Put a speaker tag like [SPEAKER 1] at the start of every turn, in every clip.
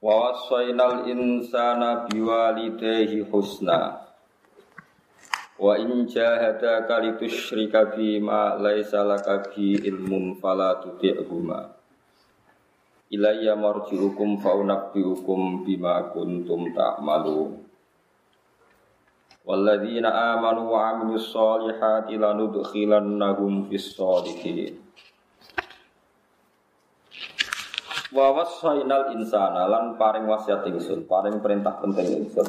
[SPEAKER 1] Wa wassaynal insana biwalidayhi husna. Wa in jahadaka litusyrika bima laisa laka bi ilmun fala tuti'huma. Ilayya marji'ukum fa unabbi'ukum bima kuntum ta'malun. Walladzina amanu wa 'amilus solihati lanudkhilannahum fis solihin. Wa wasainal insana lan paring wasiat ingsun, paring perintah penting ingsun.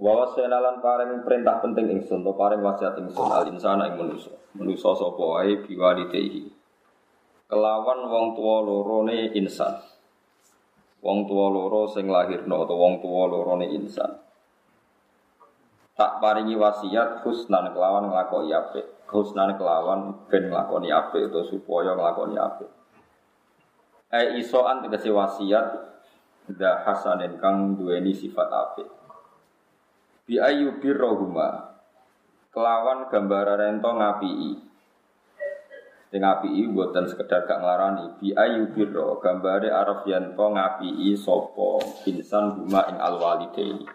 [SPEAKER 1] Wa wasainal lan paring perintah penting ingsun, to paring wasiat ingsun al insana ing manusa. Manusa sapa wae biwalidehi. Kelawan wong tuwa lorone insan. Wong tuwa loro sing lahirno atau wong tuwa lorone insan. Tak paringi wasiat husnan kelawan nglakoni apik. Husnan kelawan ben nglakoni apik utawa supaya nglakoni apik. Ai isoan tegese wasiat da hasanin kang duweni sifat apik. Bi ayu birrohuma kelawan gambaran rento ngapii. Sing ngapii mboten sekedar gak nglarani bi ayu birro gambare araf yanto ngapii sapa insan huma ing alwalidaini.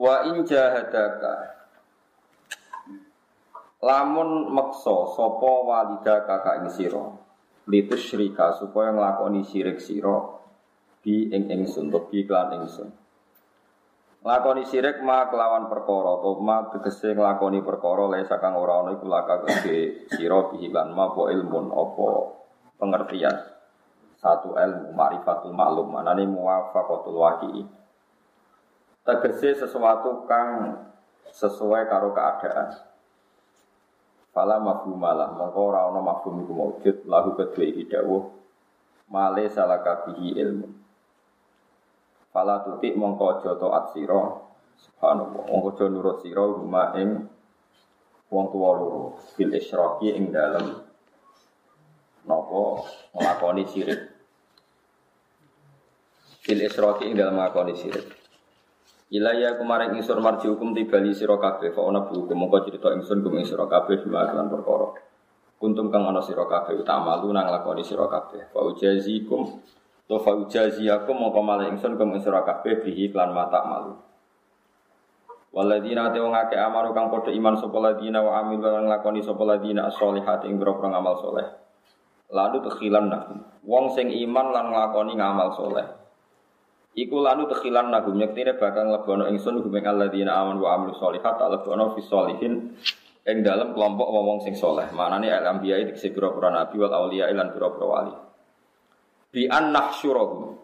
[SPEAKER 1] Wa in jahadaka Lamun meksa sapa walida kakak ing sira litus syirika supaya nglakoni syirik sira bi ing ingsun to bi klan ingsun. Nglakoni syirik ma kelawan perkara to ma tegese nglakoni perkara le sakang ora ana iku laka gede sira bi lan ma apa ilmun apa pengertian. Satu ilmu ma'rifatul maklum manane muwafaqatul waqi. Tegese sesuatu kang sesuai karo keadaan. Fala mafhumalah mongko ora ana mafhum iku maujud lahu kedue iki dawuh male salaka bihi ilmu. Fala tutik mongko aja taat sira subhanallah mongko aja nurut sira huma ing wong tuwa loro bil isyraki ing dalem napa nglakoni syirik. Bil isyraki ing dalem nglakoni syirik. Ilaya kemarin insur marji hukum tibali sira kabeh fa ana bu hukum mongko cerita ingsun kum ing sira kabeh bima lan perkara. Kuntum kang ana sira kabeh utamalu nang lakoni sira kabeh. Fa ujazikum to fa ujaziakum mongko malah ingsun kum ing sira kabeh bihi lan mata malu. Waladina te wong amanu kang padha iman sapa ladina wa amilu lan lakoni sapa ladina sholihat ing boro ngamal soleh. Lalu tekhilan. Wong sing iman lan nglakoni ngamal soleh. Iku lanu tekhilan nagum nyektine bakal lebono ingsun gumeng alladzina aman wa amilu sholihat tak lebono fi sholihin ing dalam kelompok wong sing soleh. Manane al anbiya iki pira nabi wal auliya lan pira-pira wali. Bi an nahsyurahum.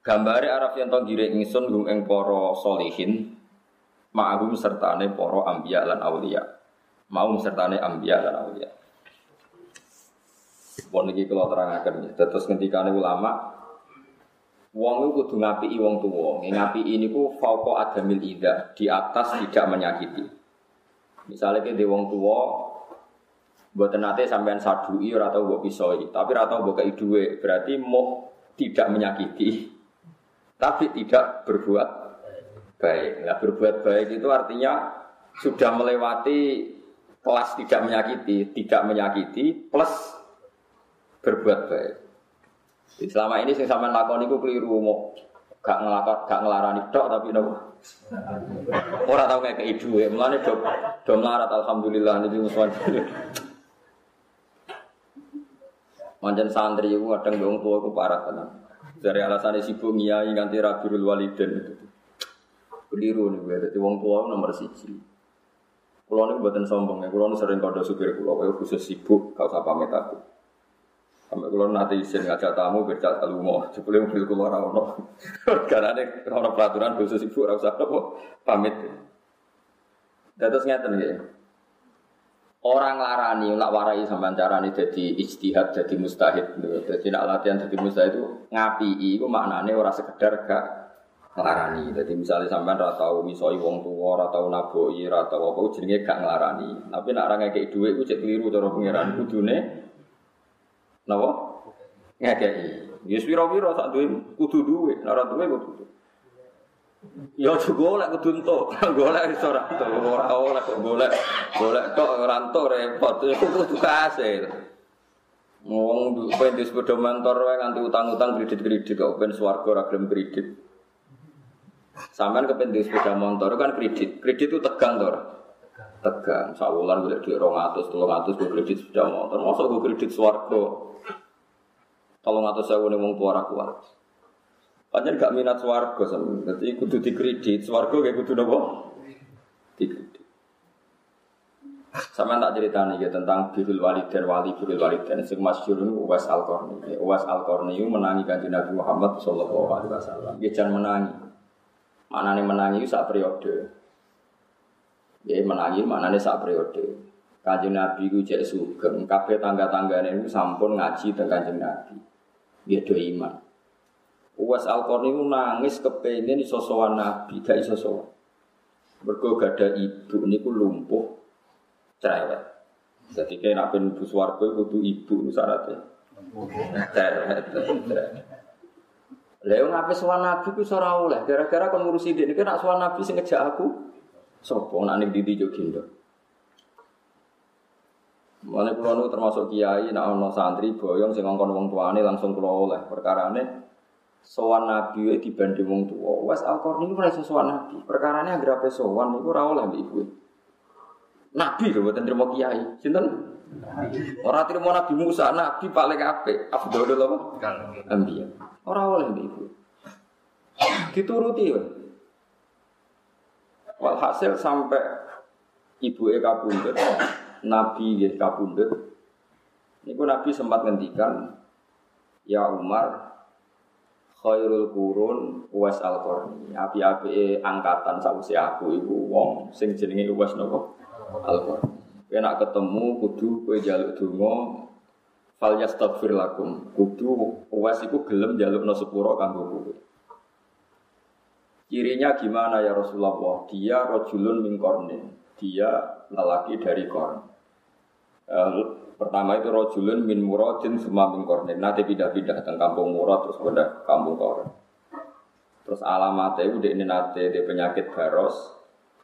[SPEAKER 1] Gambare araf yen to ngiring ingsun gum ing para solihin ma'ahum sertane para anbiya lan auliya. Mau sertane anbiya lan auliya. Pun iki kula terangaken. Terus ngendikane ulama Wong itu kudu ngapiki wong tuwa. Ngapiki niku fauqa adamil ida, di atas tidak menyakiti. Misalnya ke wong tua, buat nate sampean sadui ora tau mbok pisoi, tapi ora tau mbok berarti mau tidak menyakiti. Tapi tidak berbuat baik. Nah, berbuat baik itu artinya sudah melewati kelas tidak menyakiti, tidak menyakiti plus berbuat baik. Selama ini sing sampean lakon iku keliru mau gak ngelakon gak ngelarani tok tapi nopo. Ora tau kayak ke ibu ya, mulane do do melarat alhamdulillah niki musuhan. Manjen santri iku kadang wong tua iku parah tenan. Dari alasan sibuk ngiyai nganti rabirul waliden itu. Keliru nih gue, jadi wong tua nomor siji. Kulo nih buatan sombong ya, kulo sering kode supir kulo, khusus sibuk, kau usah pamit aku. Sampai kalau nanti izin ngajak tamu bercak kalau mau sebelum mobil keluar ono. Karena ini ono peraturan khusus ibu rasa apa pamit. Dan terus ngeten ya. Orang larani, nak warai sampean carane jadi ijtihad, jadi mustahid. Jadi nak latihan jadi mustahid itu ngapi, itu maknanya orang sekedar gak ngelarani. Jadi misalnya sampean ora tau misoi wong tua, ora tau naboi, ora tau apa jenenge gak ngelarani. Tapi nak orang ngekek dhuwit iku cek keliru cara pangeran kudune napa? Ngekeki. Ya pira-pira sak duwe kudu duwe, ora duwe kudu. Ya aja golek kudu entuk, golek iso ora entuk, ora oleh golek. Golek kok ora entuk repot, kudu kasil. Wong pengen di sepeda motor wae nganti utang-utang kredit-kredit kok ben swarga ora gelem kredit. Sampean kepen di sepeda motor kan kredit. Kredit itu tegang to Tegang. Sawulan golek dhuwit 200, 300 gue kredit sepeda motor. Mosok gue kredit swarga. Kalau ngatur saya wong tua kuat. Panjen gak minat swarga sama. Jadi kudu dikredit. Swarga kayak kudu nopo? Dikredit. Sama tak cerita nih ya tentang birul dan wali birul dan Sing masyhur ini Uwais Al Qarni. Uwais Al Qarni itu menangi kanjeng Nabi Muhammad Sallallahu Alaihi Wasallam. Dia jangan menangi. Mana nih menangi saat periode. Ya menangi mana nih saat periode. Kanjeng Nabi itu cek sugeng. Kabeh tangga-tanggane itu sampun ngaji tentang kanjeng Nabi dia do iman. Uwas al itu nangis kepengen iso sowan Nabi, gak iso sowan. Mergo gada ibu niku lumpuh cerewet. Jadi nak ben bus warga kudu ibu syaratnya. Cerewet. Lha ngape sowan Nabi ku ora oleh, gara-gara kon ngurusi dia nek nak sowan Nabi sing ngejak aku sapa nak ning ndi yo Mulane kula nu termasuk kiai nek ana santri boyong sing ngongkon wong tuane langsung kula oleh. Perkarane sowan nabi dibanding wong tuwa. Wes Al-Qarni ora iso sowan nabi. Perkarane anggere ape sowan niku ora oleh mbek ibu. Nabi lho mboten trimo kiai. Sinten? Ora trimo Nabi Musa, nabi paling apik. Afdhalul apa? Anbiya. Ora oleh mbek ibu. Dituruti wae. Walhasil sampai ibu e kabundut Nabi ya kabundut. Niku Nabi sempat ngendikan, ya Umar, khairul kurun uwas al korni. Api-api angkatan sausi aku ibu wong sing jenenge uwas nopo al korni. Kena ketemu kudu kue jaluk dungo fal yastaghfir lakum. Kudu uwas iku gelem jaluk no kanggo kowe. Cirinya gimana ya Rasulullah? Dia rojulun min kornin. Dia lelaki dari korn. Uh, pertama itu rojulun min muradin semua min kornin. Nanti pindah-pindah tentang kampung murad terus pindah kampung korn. Terus alamatnya itu ini nanti di penyakit baros,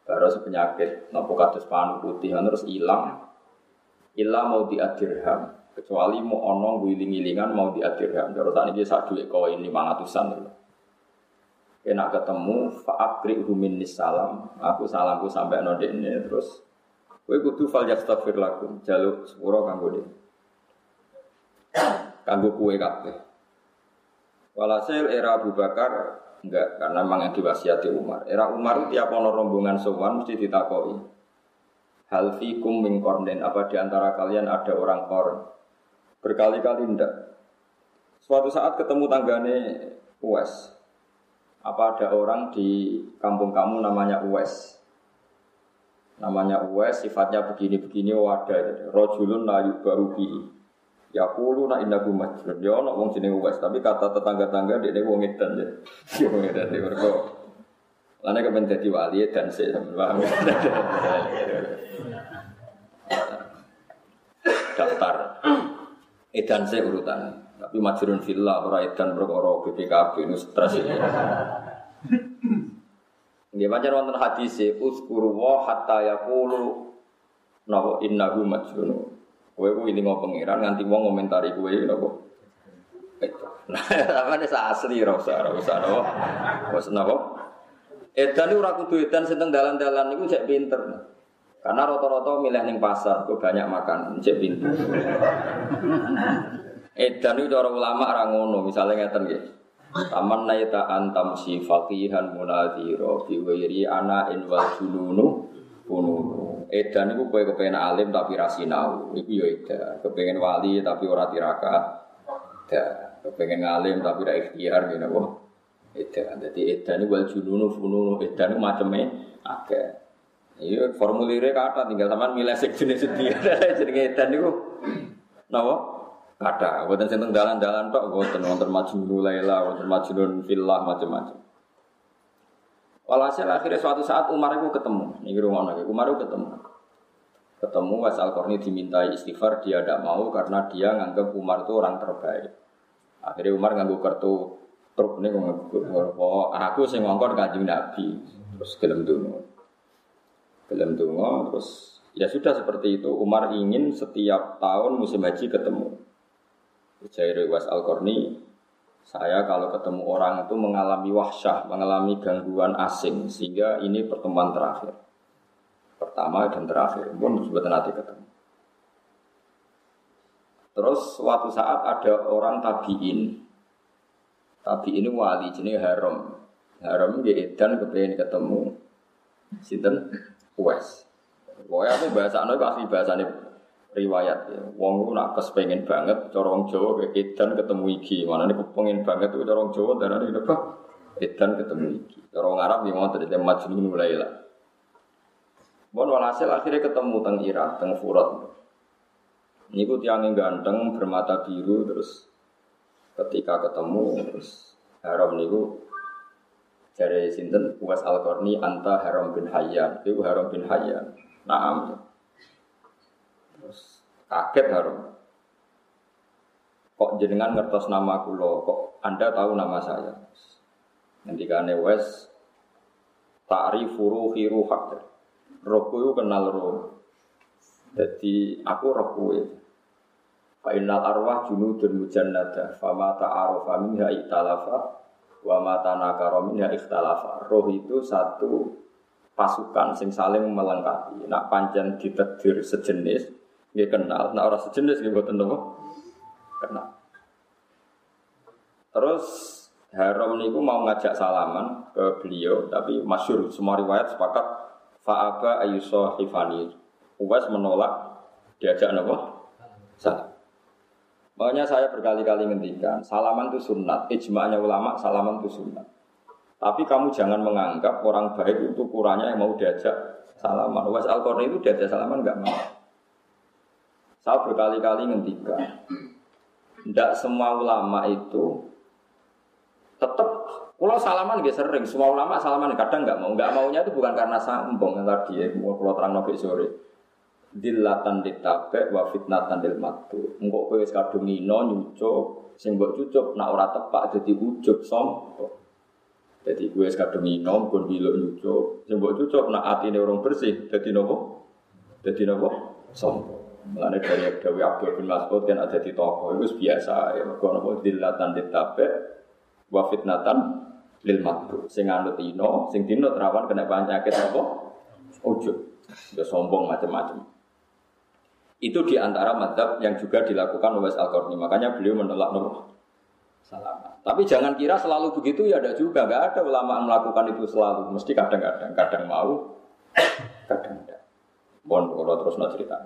[SPEAKER 1] baros penyakit nopo kados panu putih terus hilang, hilang mau diadirham. Kecuali mau onong guling-gilingan mau diadirham. Terus tadi dia satu koin lima ratusan dulu. Kena ketemu faakri humin salam. Aku salamku sampai node ini terus Kowe kudu fal yastaghfir lakum, jaluk sepuro kanggo dhewe. Kanggo kowe kabeh. Walhasil era Abu Bakar enggak karena memang yang diwasiati Umar. Era Umar tiap ono rombongan sowan mesti ditakoi. Hal fikum min kornen, apa di antara kalian ada orang korn? Berkali-kali ndak. Suatu saat ketemu tanggane Uwes. Apa ada orang di kampung kamu namanya Uwes? namanya Uwais sifatnya begini-begini wadah rojulun layu baruki ya kulu nak indahu majrun ya nak wong jeneng Uwais tapi kata tetangga-tangga dia wong edan ya. Dia wong edan dia mereka Lana jadi wali dan saya paham daftar. Edan saya urutan tapi majrun villa ora edan perkara BPKB ini stres ini Nggih pancen wonten hadis e uskuru wa hatta yaqulu napa innahu majnun. Kowe ku ilingo pangeran nganti wong ngomentari kowe napa. Nah, apa nih asli ora usah napa. Wes napa? Edan ora kudu edan sing dalan-dalan niku cek pinter. Karena rata-rata milih ning pasar, kok banyak makan, cek pinter. Edan itu cara ulama ora ngono, misalnya ngeten nggih. Taman naita antam si fakihan munadhiro biwiri ana in wal jununu pununu. Edan itu kue kepengen alim tapi rasinau, itu ya. Kepengen wali tapi ora tirakat, edan. Kepengen alim tapi ora ikhtiar gitu kok. Edan. Jadi edan itu wal jununu pununu. Edan itu macamnya agak. Iya, formulirnya kata tinggal sama milih sing jenis dia jenenge edan niku. Napa? Kata, buatan sing dalan-dalan tok, buatan wonten majnun laila, wonten majnun fillah macam-macam. Walhasil akhirnya suatu saat Umar itu ketemu, ini rumah lagi, Umar itu ketemu. Ketemu Was Al dimintai istighfar, dia tidak mau karena dia nganggap Umar itu orang terbaik. Akhirnya Umar nganggu kartu truk ini oh, aku sing ngongkon kanjeng Nabi, terus gelem dungo. Gelem dungo, terus ya sudah seperti itu. Umar ingin setiap tahun musim haji ketemu. Jairi Was Al saya kalau ketemu orang itu mengalami wahsyah, mengalami gangguan asing, sehingga ini pertemuan terakhir. Pertama dan terakhir pun sebetulnya nanti ketemu. Terus suatu saat ada orang tabiin, tabi ini wali jenis haram, haram dia edan kepengen ketemu, sinten? Wes. Pokoknya aku bahasa anu asli bahasa ini riwayat ya. Wong itu nak pengen banget, corong Jawa kayak edan ketemu iki. Mana nih pengen banget tuh corong Jawa dan ada apa? Edan ketemu iki. Corong Arab yang mau terjadi majnun mulai lah. Bon walhasil akhirnya ketemu teng Irak, teng Furat. Niku tiang yang ganteng bermata biru terus ketika ketemu terus haram niku dari sinten Uwais Al Qarni anta Haram bin Hayyan itu Haram bin Hayyan naam kaget Haram kok jenengan ngertos nama kulo? Kok anda tahu nama saya? Nanti kane wes ta'rifu ruhi ruhak rohku itu kenal roh. Jadi aku roh kue. Fa'inal arwah junudun mujannada. Fama ta'arofa minha iktalafa. Wa ma tanakara minha ikhtalafa. Roh itu satu pasukan sing saling melengkapi. Nak pancen ditedir sejenis Dia kenal, nak orang sejenis dia buat Kenal Terus Haram niku mau ngajak salaman ke beliau Tapi masyur semua riwayat sepakat Fa'aba ayuso hifani. Uwais menolak diajak apa? Salam. Makanya saya berkali-kali ngendikan, salaman itu sunat. Ijma'nya ulama, salaman itu sunat. Tapi kamu jangan menganggap orang baik itu kurangnya yang mau diajak salaman. Uwais al itu diajak salaman enggak mau. Saya berkali-kali ngendikan, tidak semua ulama itu tetap kalau salaman gak sering, semua ulama salaman kadang nggak mau, nggak maunya itu bukan karena sambung yang tadi ya, kalau terang nabi sore. Dilatan ditape wa fitnatan dil matu. Engkau kowe kadung ino nyucuk, sing mbok cucuk nak ora tepak jadi ujub sombong. Jadi gue kadung ino pun bilo nyucuk, sing mbok cucuk nak atine orang bersih jadi nopo? Jadi nopo? Sombong. Mulane dari Dewi Abdul bin Mas'ud kan ada di toko itu biasa ya. Mergo nopo dilatan ditape wa fitnatan lil maktu sing anut ino sing dino terawan kena penyakit apa? Ujub. Ya sombong macam-macam itu di antara madhab yang juga dilakukan oleh al -Qarni. makanya beliau menolak nopo salam. Tapi jangan kira selalu begitu ya ada juga. Nggak ada ulama yang melakukan itu selalu. Mesti kadang-kadang. Kadang mau kadang tidak. Bon kalau terus no cerita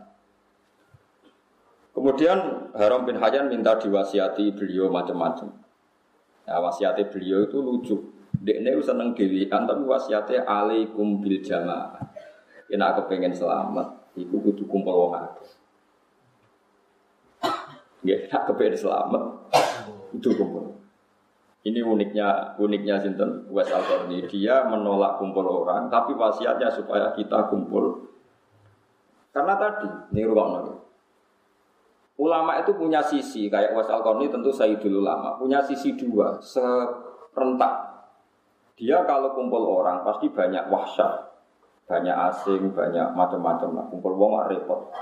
[SPEAKER 1] kemudian Haram bin Hayyan minta diwasiati beliau macam-macam Nah, wasiatnya beliau itu lucu. Dekne seneng dewian tapi wasiatnya alaikum bil jamaah. Yen aku pengen selamat, iku kudu kumpul wong akeh. Ya, nak kepengen selamat, itu kumpul. Ini uniknya uniknya sinten Wes al Dia menolak kumpul orang, tapi wasiatnya supaya kita kumpul. Karena tadi, ini ruang Ulama itu punya sisi, kayak Wasal Qarni tentu Sayyidul Ulama, punya sisi dua, serentak. Dia kalau kumpul orang pasti banyak wahsyat, banyak asing, banyak macam-macam lah. Kumpul wong repot.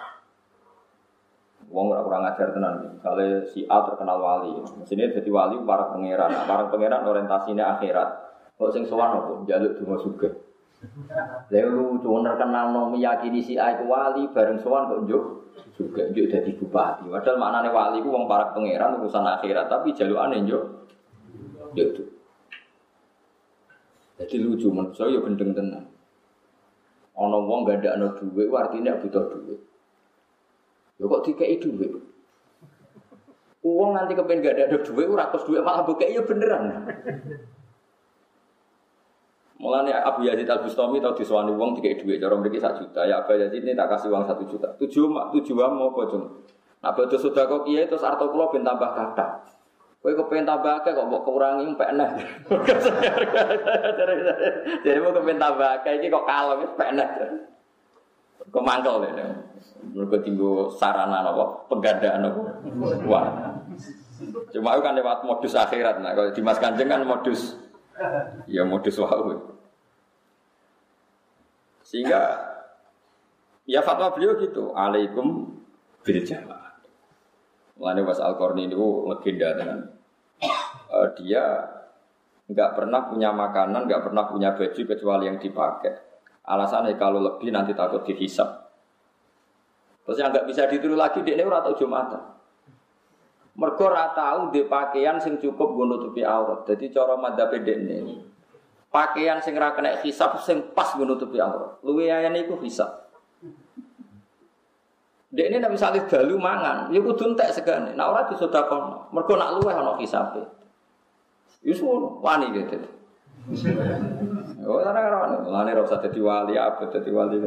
[SPEAKER 1] Wong kurang ajar tenan. Misalnya si A terkenal wali, mesinnya jadi wali para pangeran. Nah, para pangeran orientasinya akhirat. Kalau sing sowan apa? Jaluk donga sugih. Lalu cuma terkenal no meyakini si A itu wali bareng sowan kok njuk juga njuk jadi bupati. Padahal maknane wali ku wong para pangeran urusan akhirat tapi jalukane njuk njuk. Jadi lucu menurut saya ya gendeng tenan. Ana wong gak ada duit artinya butuh duit. Ya kok dikei duit. Uang nanti kepengen gak ada duit, ora duit malah bukei ya beneran. Mulane Abu Yazid Al Bustami tau disuani wong tiga duit, cara mriki sak juta. Ya Abu Yazid ini tak kasih uang satu juta. Tujuh mak tujuh mau apa cung? Nah betul sudah kok kiai terus arto kulo ben tambah kata. Kowe kepengen tambah akeh kok mbok kurangi pek. Jadi mau kepengen tambah akeh iki kok wis pek nah. Kok mangkel ya. Mergo tinggu sarana napa penggandaan napa. Wah. Cuma itu kan lewat modus akhirat. Nah, kalau di Mas Kanjeng kan modus Ya modus wau. Sehingga ya fatwa beliau gitu, alaikum bil jamaah. Was Al Qarni itu legenda dengan uh, dia nggak pernah punya makanan, nggak pernah punya baju kecuali yang dipakai. Alasannya kalau lebih nanti takut dihisap. Terus yang nggak bisa ditiru lagi dia ini atau Jumatan. Mergo ora tau pakaian sing cukup nggo nutupi aurat. Dadi cara madzhab ini pakaian sing ra kena hisab sing pas nggo nutupi aurat. Luwe ayane iku hisab. Dek ini misalnya dalu mangan, ya kudu entek segane. Nah ora disedekahno. Mergo nak luweh ana hisabe. Wis wani gitu. Oh, ora ora ora. Lane ora dadi wali, abet dadi wali.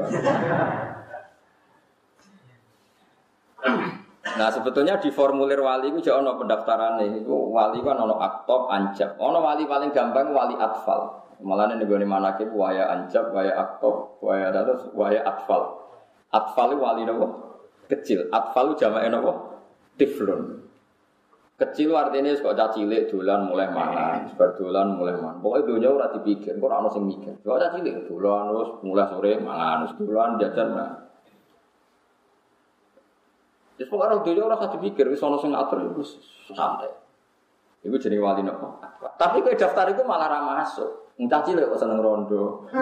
[SPEAKER 1] Nah sebetulnya di formulir wali itu jauh pendaftaran nih. Wali kan ono aktop, anjab. Ono wali paling gampang wali atfal. Malah nih gue mana ke waya anjab, waya aktop, waya terus waya atfal. Atfal itu wali nopo kecil. Atfal itu jamaknya nopo tiflun. Kecil artinya kok cacilik dolan mulai mana, sebar dolan mulai mana. Pokoknya dunia ora dipikir, kok ora ono sing mikir. Kok cacilik dolan terus mulai sore mangan, terus dolan jajan nah. Terus pokoknya orang dunia orang kasih pikir, wis ono sing ngatur itu santai. Ibu jadi wali nopo. Tapi kue daftar itu malah ramah masuk. Entah cilik kok seneng rondo.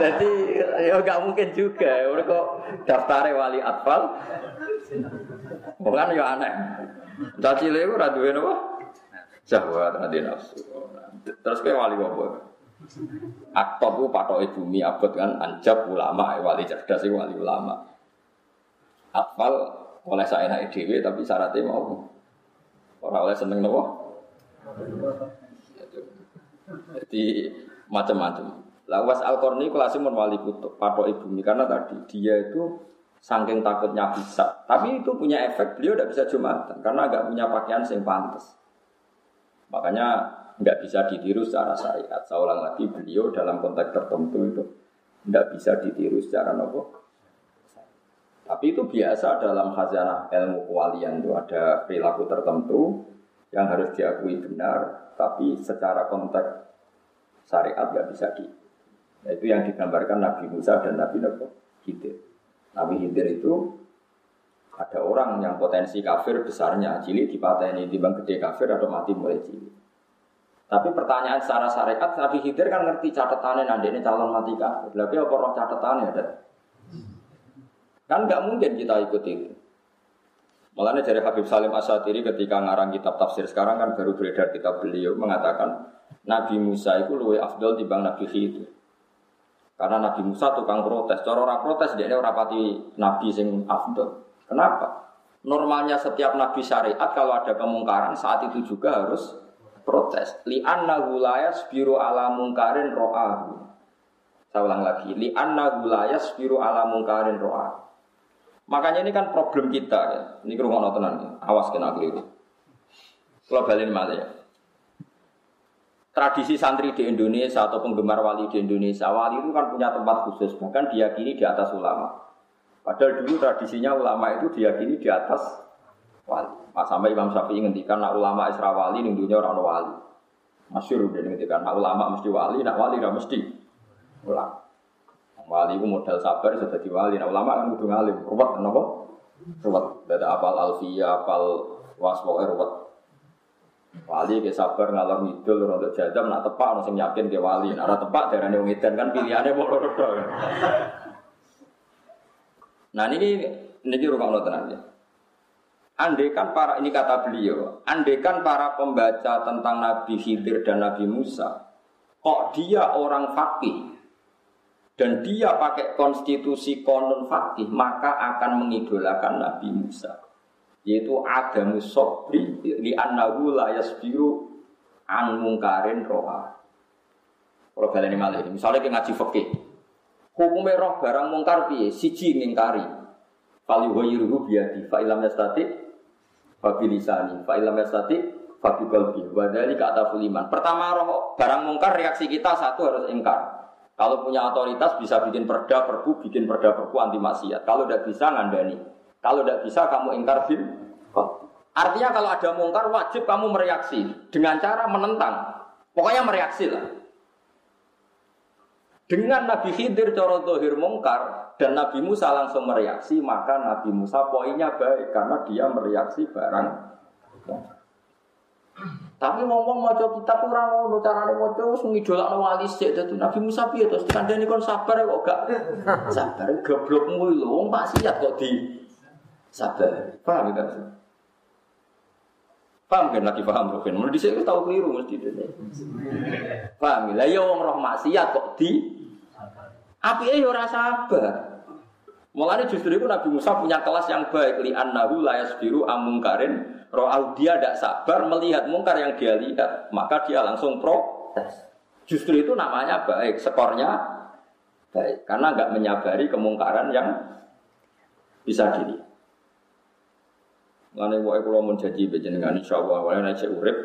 [SPEAKER 1] Jadi ya gak mungkin juga. Udah kok daftar wali atfal. Bukan ya aneh. Entah cilik itu radu nopo. Jahwa tadi nafsu. Terus kayak wali apa? Aktor itu patok bumi abad kan anjab ulama wali cerdas wali ulama. Akmal oleh saya naik dewi tapi syaratnya mau orang oleh seneng nopo. Jadi macam-macam. Lawas al korni kelasnya wali kutub patok ibu karena tadi dia itu saking takutnya bisa. Tapi itu punya efek beliau tidak bisa jumatan karena agak punya pakaian yang pantas. Makanya nggak bisa ditiru secara syariat. Saya lagi beliau dalam konteks tertentu itu tidak bisa ditiru secara nopo tapi itu biasa dalam khazanah ilmu kewalian itu ada perilaku tertentu yang harus diakui benar, tapi secara konteks syariat nggak bisa di. Nah, itu yang digambarkan Nabi Musa dan Nabi Nabi Khidir. Nabi Khidir itu ada orang yang potensi kafir besarnya, cilik dipateni, bang gede kafir atau mati mulai cilik. Tapi pertanyaan secara syariat, Nabi Khidir kan ngerti catatannya nanti ini calon mati kafir. Tapi apa roh catatannya ada? Kan nggak mungkin kita ikut itu. Malah dari Habib Salim Asatiri ketika ngarang kitab tafsir sekarang kan baru beredar kitab beliau mengatakan Nabi Musa itu lebih afdol dibanding Nabi Khidir. Karena Nabi Musa tukang protes. Cara orang protes dia orang pati Nabi sing afdol. Kenapa? Normalnya setiap Nabi syariat kalau ada kemungkaran saat itu juga harus protes. Li anna gulayas biru ala mungkarin ro'ahu. Saya ulang lagi. Li anna gulayas biru ala mungkarin ro'ahu. Makanya ini kan problem kita ya. Ini kerumunan tenan ya. Awas kena keliru. Kalau balik malah ya. Tradisi santri di Indonesia atau penggemar wali di Indonesia, wali itu kan punya tempat khusus, bahkan diyakini di atas ulama. Padahal dulu tradisinya ulama itu diyakini di atas wali. Pak sampai Imam Syafi'i ngendikan nak ulama Isra wali ning dunia orang wali. Masyur udah ngendikan nak ulama mesti wali, nak wali ora mesti ulama. Wali itu modal sabar sudah di wali. Nah ulama kan kudu ngalim. Ruwet kenapa? Ruwet. Dada apal alfia, apal was pokoknya ruwet. Wali ke sabar ngalor ngidul untuk jadam nak tepak sing yakin ke wali. Nak tepak darane wong edan kan pilihannya mau loro Nah ini rumah Allah tenang ya. Andekan para ini kata beliau, andekan para pembaca tentang Nabi Khidir dan Nabi Musa, kok dia orang fakih, dan dia pakai konstitusi konon fakih maka akan mengidolakan Nabi Musa yaitu adamu sobri li annahu la yasbiru an mungkarin roha Kalau baleni malih. Misalnya kita ngaji fikih. Hukumnya roh barang mungkar piye? Siji ngingkari. Fal yughayyiruhu biyadi fa ilam yastati fa bilisani fa ilam yastati fa bi qalbi wa. Pertama roh barang mungkar reaksi kita satu harus ingkar. Kalau punya otoritas bisa bikin perda perpu, bikin perda perpu anti maksiat. Kalau tidak bisa ngandani. Kalau tidak bisa kamu ingkar bil. Artinya kalau ada mungkar wajib kamu mereaksi dengan cara menentang. Pokoknya mereaksi lah. Dengan Nabi Khidir coro dohir mungkar dan Nabi Musa langsung mereaksi, maka Nabi Musa poinnya baik karena dia mereaksi barang. Tapi ngomong mau coba kita kurang mau carane mau coba ngidolak wali sih itu Nabi Musa piye terus kandani kon sabar kok gak sabar goblokmu lho wong maksiat kok di sabar paham ya Paham kan lagi paham Rukin? Menurut di sini tahu keliru mesti itu. Paham ya? Ya wong roh maksiat kok di Api ya ora sabar. Mulanya justru itu Nabi Musa punya kelas yang baik li annahu la yasbiru amungkarin roh dia tidak sabar melihat mungkar yang dia lihat maka dia langsung protes. Justru itu namanya baik, skornya baik karena nggak menyabari kemungkaran yang bisa dilihat. Mulane wae kula janji bejenengan insyaallah wae nek urip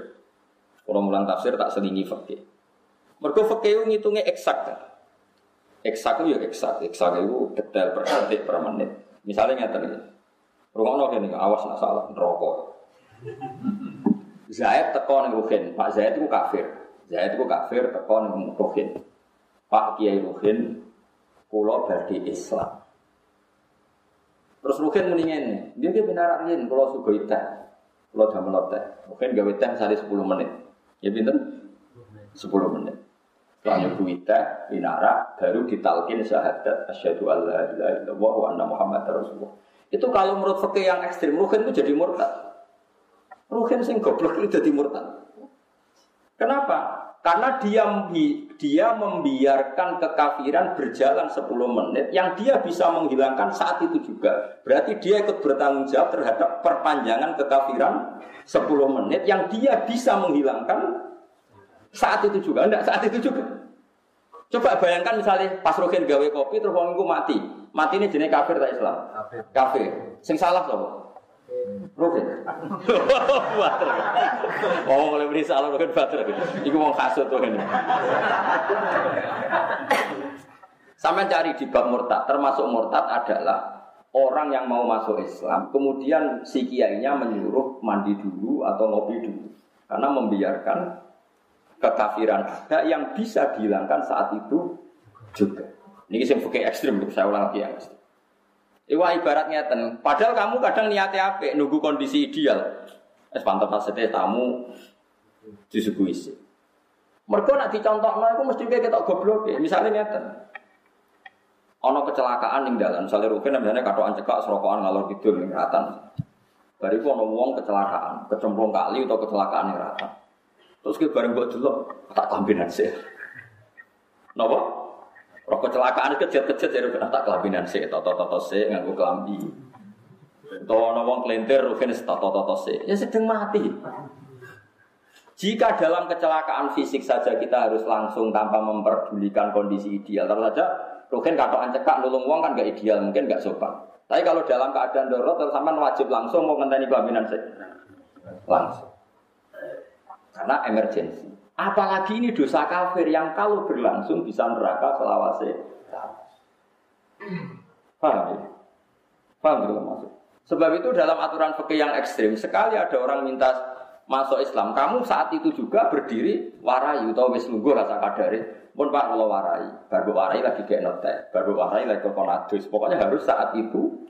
[SPEAKER 1] kula mulang tafsir tak selingi fikih. Mergo fikih ngitunge eksak eksak itu ya eksak, eksak itu detail per detik per menit. Misalnya ngeten iki. Rungono kene awas nak salah rokok. Zaid teko ning Ruhin, Pak Zaid itu kafir. Zaid itu kafir teko ning Ruhin. Pak Kiai Ruhin kula badhe Islam. Terus Ruhin muni ngene, dia dia benar riyen kula sugih teh. Kula damel teh. Ruhin gawe teh sehari 10 menit. Ya pinten? 10 menit. Setelah nyebut teh, minara, baru ditalkin syahadat asyhadu alla ilaha illallah wa anna muhammad rasulullah. Itu kalau menurut fakih yang ekstrim, Ruhin itu jadi murtad. Ruhin sing goblok itu jadi murtad. Kenapa? Karena dia dia membiarkan kekafiran berjalan 10 menit yang dia bisa menghilangkan saat itu juga. Berarti dia ikut bertanggung jawab terhadap perpanjangan kekafiran 10 menit yang dia bisa menghilangkan saat itu juga, enggak saat itu juga. Coba bayangkan misalnya pas Rokin gawe kopi terus wong mati. Mati ini jenis kafir tak Islam? Kafir. Kafir. Sing salah sapa? Rokin. Bater. Oh, boleh beri Rokin bater. Iku wong kasut tuh ini. Sampai cari di bab murtad, termasuk murtad adalah orang yang mau masuk Islam, kemudian si kiainya menyuruh mandi dulu atau ngopi dulu, karena membiarkan kekafiran ada yang bisa dihilangkan saat itu juga. Ini fikih ekstrim, saya ulang lagi yang ekstrim. Iwa ibaratnya ten, padahal kamu kadang niatnya apa? Nunggu kondisi ideal. Es pantas maksudnya tamu disuguhi sih. Mereka nak dicontoh itu mesti kayak kita goblok ya. Misalnya ngeten. Ono kecelakaan ning dalan, misalnya Rukin misalnya katoan cekak serokokan ngalor kidul ning ratan. Bariku ono wong kecelakaan, kecemplung kali atau kecelakaan ning ratan. Terus ke bareng buat dulu, tak kelambinan sih. Napa? Roh kecelakaan kejat-kejat jadi kena tak kelambinan sih, toto-toto sih nganggu kelambi. Tahu nawang kelintir, rufin toto-toto sih. Ya sedang mati. Jika dalam kecelakaan fisik saja kita harus langsung tanpa memperdulikan kondisi ideal, terus saja Rukin katoan cekak nulung uang kan gak ideal, mungkin gak sopan. Tapi kalau dalam keadaan darurat, terus wajib langsung mau ngenteni kelaminan sih, langsung. Karena emergensi. Apalagi ini dosa kafir yang kalau berlangsung bisa neraka selawase. Paham ya? Paham gitu maksud? Sebab itu dalam aturan fikih yang ekstrim sekali ada orang minta masuk Islam, kamu saat itu juga berdiri warai atau wis nunggu rasa kadari. Pun Pak kalau warai, baru warai lagi kayak notek, baru warai lagi kokonadus. Pokoknya harus saat itu.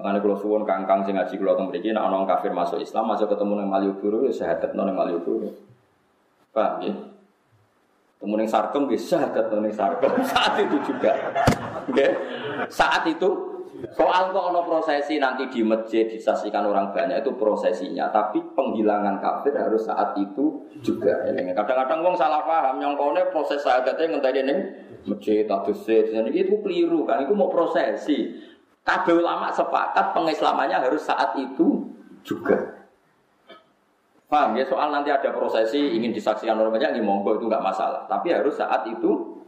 [SPEAKER 1] Makanya kalau suwon kangkang sing ngaji kalau tentang begini, orang kafir masuk Islam, masuk ketemu dengan Malioboro, ya syahadat nong Malioboro. Paham ya? Ketemu dengan Sarkem, ya syahadat nong Sarkem. Saat itu juga. Oke? Saat itu Soal kok ono prosesi nanti di masjid disaksikan orang banyak itu prosesinya, tapi penghilangan kafir harus saat itu juga. Kadang-kadang wong salah paham, nyongkone proses syahadatnya ngenteni ning masjid atau itu keliru kan, itu mau prosesi. Kabeh ulama sepakat pengislamannya harus saat itu juga. Paham ya? Soal nanti ada prosesi ingin disaksikan orang banyak, ini monggo itu nggak masalah. Tapi harus saat itu.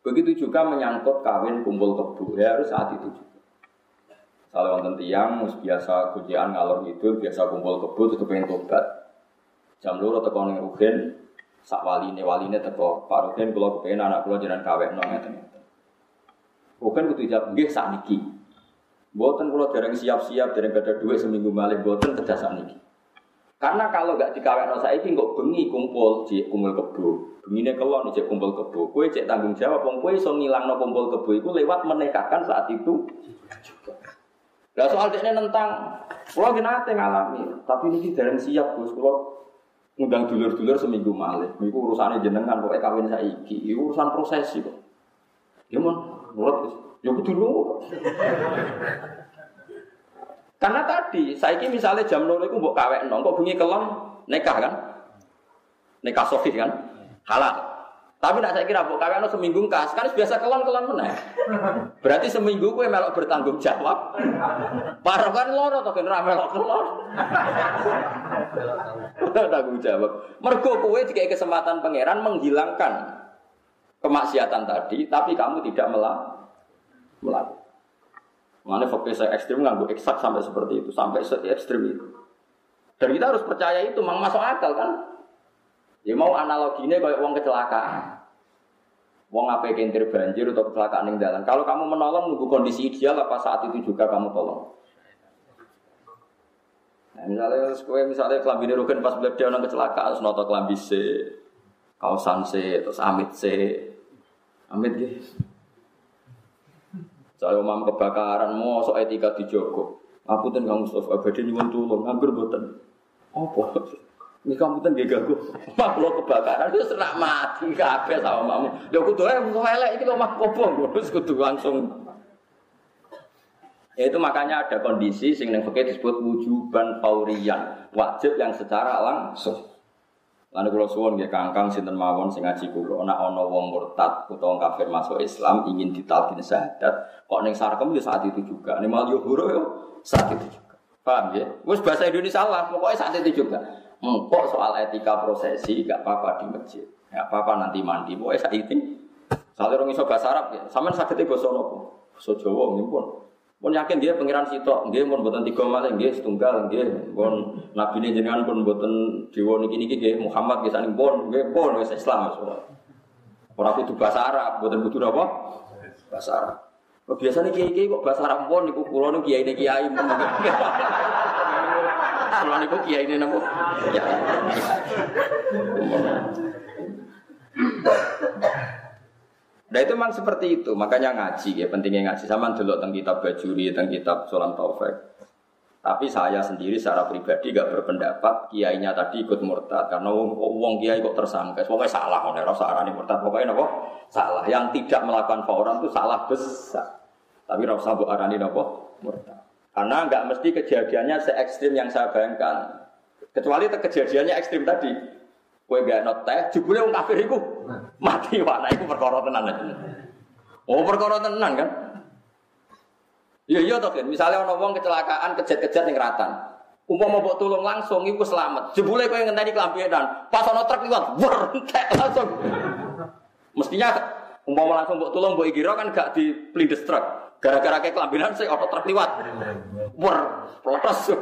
[SPEAKER 1] Begitu juga menyangkut kawin kumpul kebu, ya harus saat itu juga. Kalau wonten tiang, biasa kujian ngalor itu, biasa kumpul kebu, itu pengen tobat. Jam loro teko ning Rugen, sak waline waline teko, Pak Rugen kula kepengin anak kula jenengan kawin nang Rugen kudu jawab nggih sak niki. Boten kalau dereng siap-siap, dereng ada duit seminggu malih, boten kerja niki. Karena kalau gak dikawin saiki kok bengi kumpul cek kumpul kebo. Bengine kelon cek kumpul kebo. Kue cek tanggung jawab wong kue iso ngilangno kumpul kebo iku lewat menikahkan saat itu. Lah soal dekne nentang, kula nate ngalami, tapi niki dereng siap Gus, kula ngundang dulur-dulur seminggu malih. Niku urusane jenengan pokoke kawin saiki, iku urusan prosesi kok. Ya mon, nurut Ya dulu. Karena tadi, saya ini misalnya jam loro itu mbok kawek nong, kok bunyi kelom nekah kan? Nekah sofi kan? Halal. Tapi nak saya kira mbok kawek nong seminggu kas, kan biasa kelon kelon mana? Berarti seminggu gue melok bertanggung jawab. Parah kan loro atau kan melok kelon. Tanggung jawab. Mergo kue jika kesempatan pangeran menghilangkan kemaksiatan tadi, tapi kamu tidak melak melakukan. Mana fakir saya ekstrim nggak eksak sampai seperti itu, sampai se ekstrim itu. Dan kita harus percaya itu, memang masuk akal kan? Ya mau analoginya kayak uang kecelakaan. Wong apa kentir banjir atau kecelakaan yang jalan. Kalau kamu menolong nunggu kondisi ideal apa saat itu juga kamu tolong? Nah, misalnya, misalnya kelambi rugen pas beliau dia kecelakaan, terus noto kelambi C, kausan C, terus amit C, amit gitu. Saya umam kebakaran, mau so etika dijogo. Aku tuh nggak Mustafa, abadi nyuwun tulung, nganggur boten. Apa? Tuh gak gagu. Mak lo kebakaran itu serak mati kafe sama mamu. Ya aku tuh yang elek itu mah kopong, terus kudu langsung. Ya itu makanya ada kondisi sing neng disebut wujuban faurian, wajib yang secara langsung. Lalu kalau suwon nggih kangkang sinten mawon sing ngaji kula ana ana wong murtad utawa kafir masuk Islam ingin ditalkin syahadat kok ning sarkem ya saat itu juga. Ning mal yo huro yo saat itu juga. Paham ya? Wis bahasa Indonesia lah, pokoknya saat itu juga. Engkok soal etika prosesi gak apa-apa di masjid. Gak apa-apa nanti mandi. Pokoknya saat itu. Soalnya orang iso bahasa Arab ya. Sama sakit bahasa nopo. Bahasa Jawa pun. Pun yakin dia pangeran sitok, dia pun buatan tiga malah, dia setunggal, dia pun nabi ini jenengan pun buatan dewa niki niki dia Muhammad dia saling pun, dia pun wes Islam semua. Orang itu bahasa Arab, buatan butuh apa? Bahasa Arab. Biasanya kiai kiai kok bahasa Arab pun, niku pulau niku kiai ini kiai pun. Pulau niku kiai ini nopo. Ya. Nah itu memang seperti itu, makanya ngaji ya pentingnya ngaji. Sama dulu tentang kitab Bajuri, tentang kitab Solam Taufik. Tapi saya sendiri secara pribadi gak berpendapat kiainya tadi ikut murtad karena wong kiai kok tersangka. Pokoknya salah, ora usah arani murtad. Pokoknya nopo salah. Yang tidak melakukan fauran itu salah besar. Tapi usah mbok arani nopo murtad. Karena nggak mesti kejadiannya se ekstrim yang saya bayangkan. Kecuali kejadiannya ekstrim tadi. Kue gak not teh, jebule wong kafir iku mati wana iku perkara tenan. Oh perkara tenan kan? Iya iya toh kan, misalnya ono wong kecelakaan kejet-kejet ning ratan. Umpama mbok tulung langsung iku selamat. Jebule kowe ngenteni klambi edan, pas ono truk liwat, wer langsung. Mestinya umpama langsung mbok tulung mbok kira kan gak di plindes truk. Gara-gara kayak kelambinan sih otot truk liwat. Wer, protes.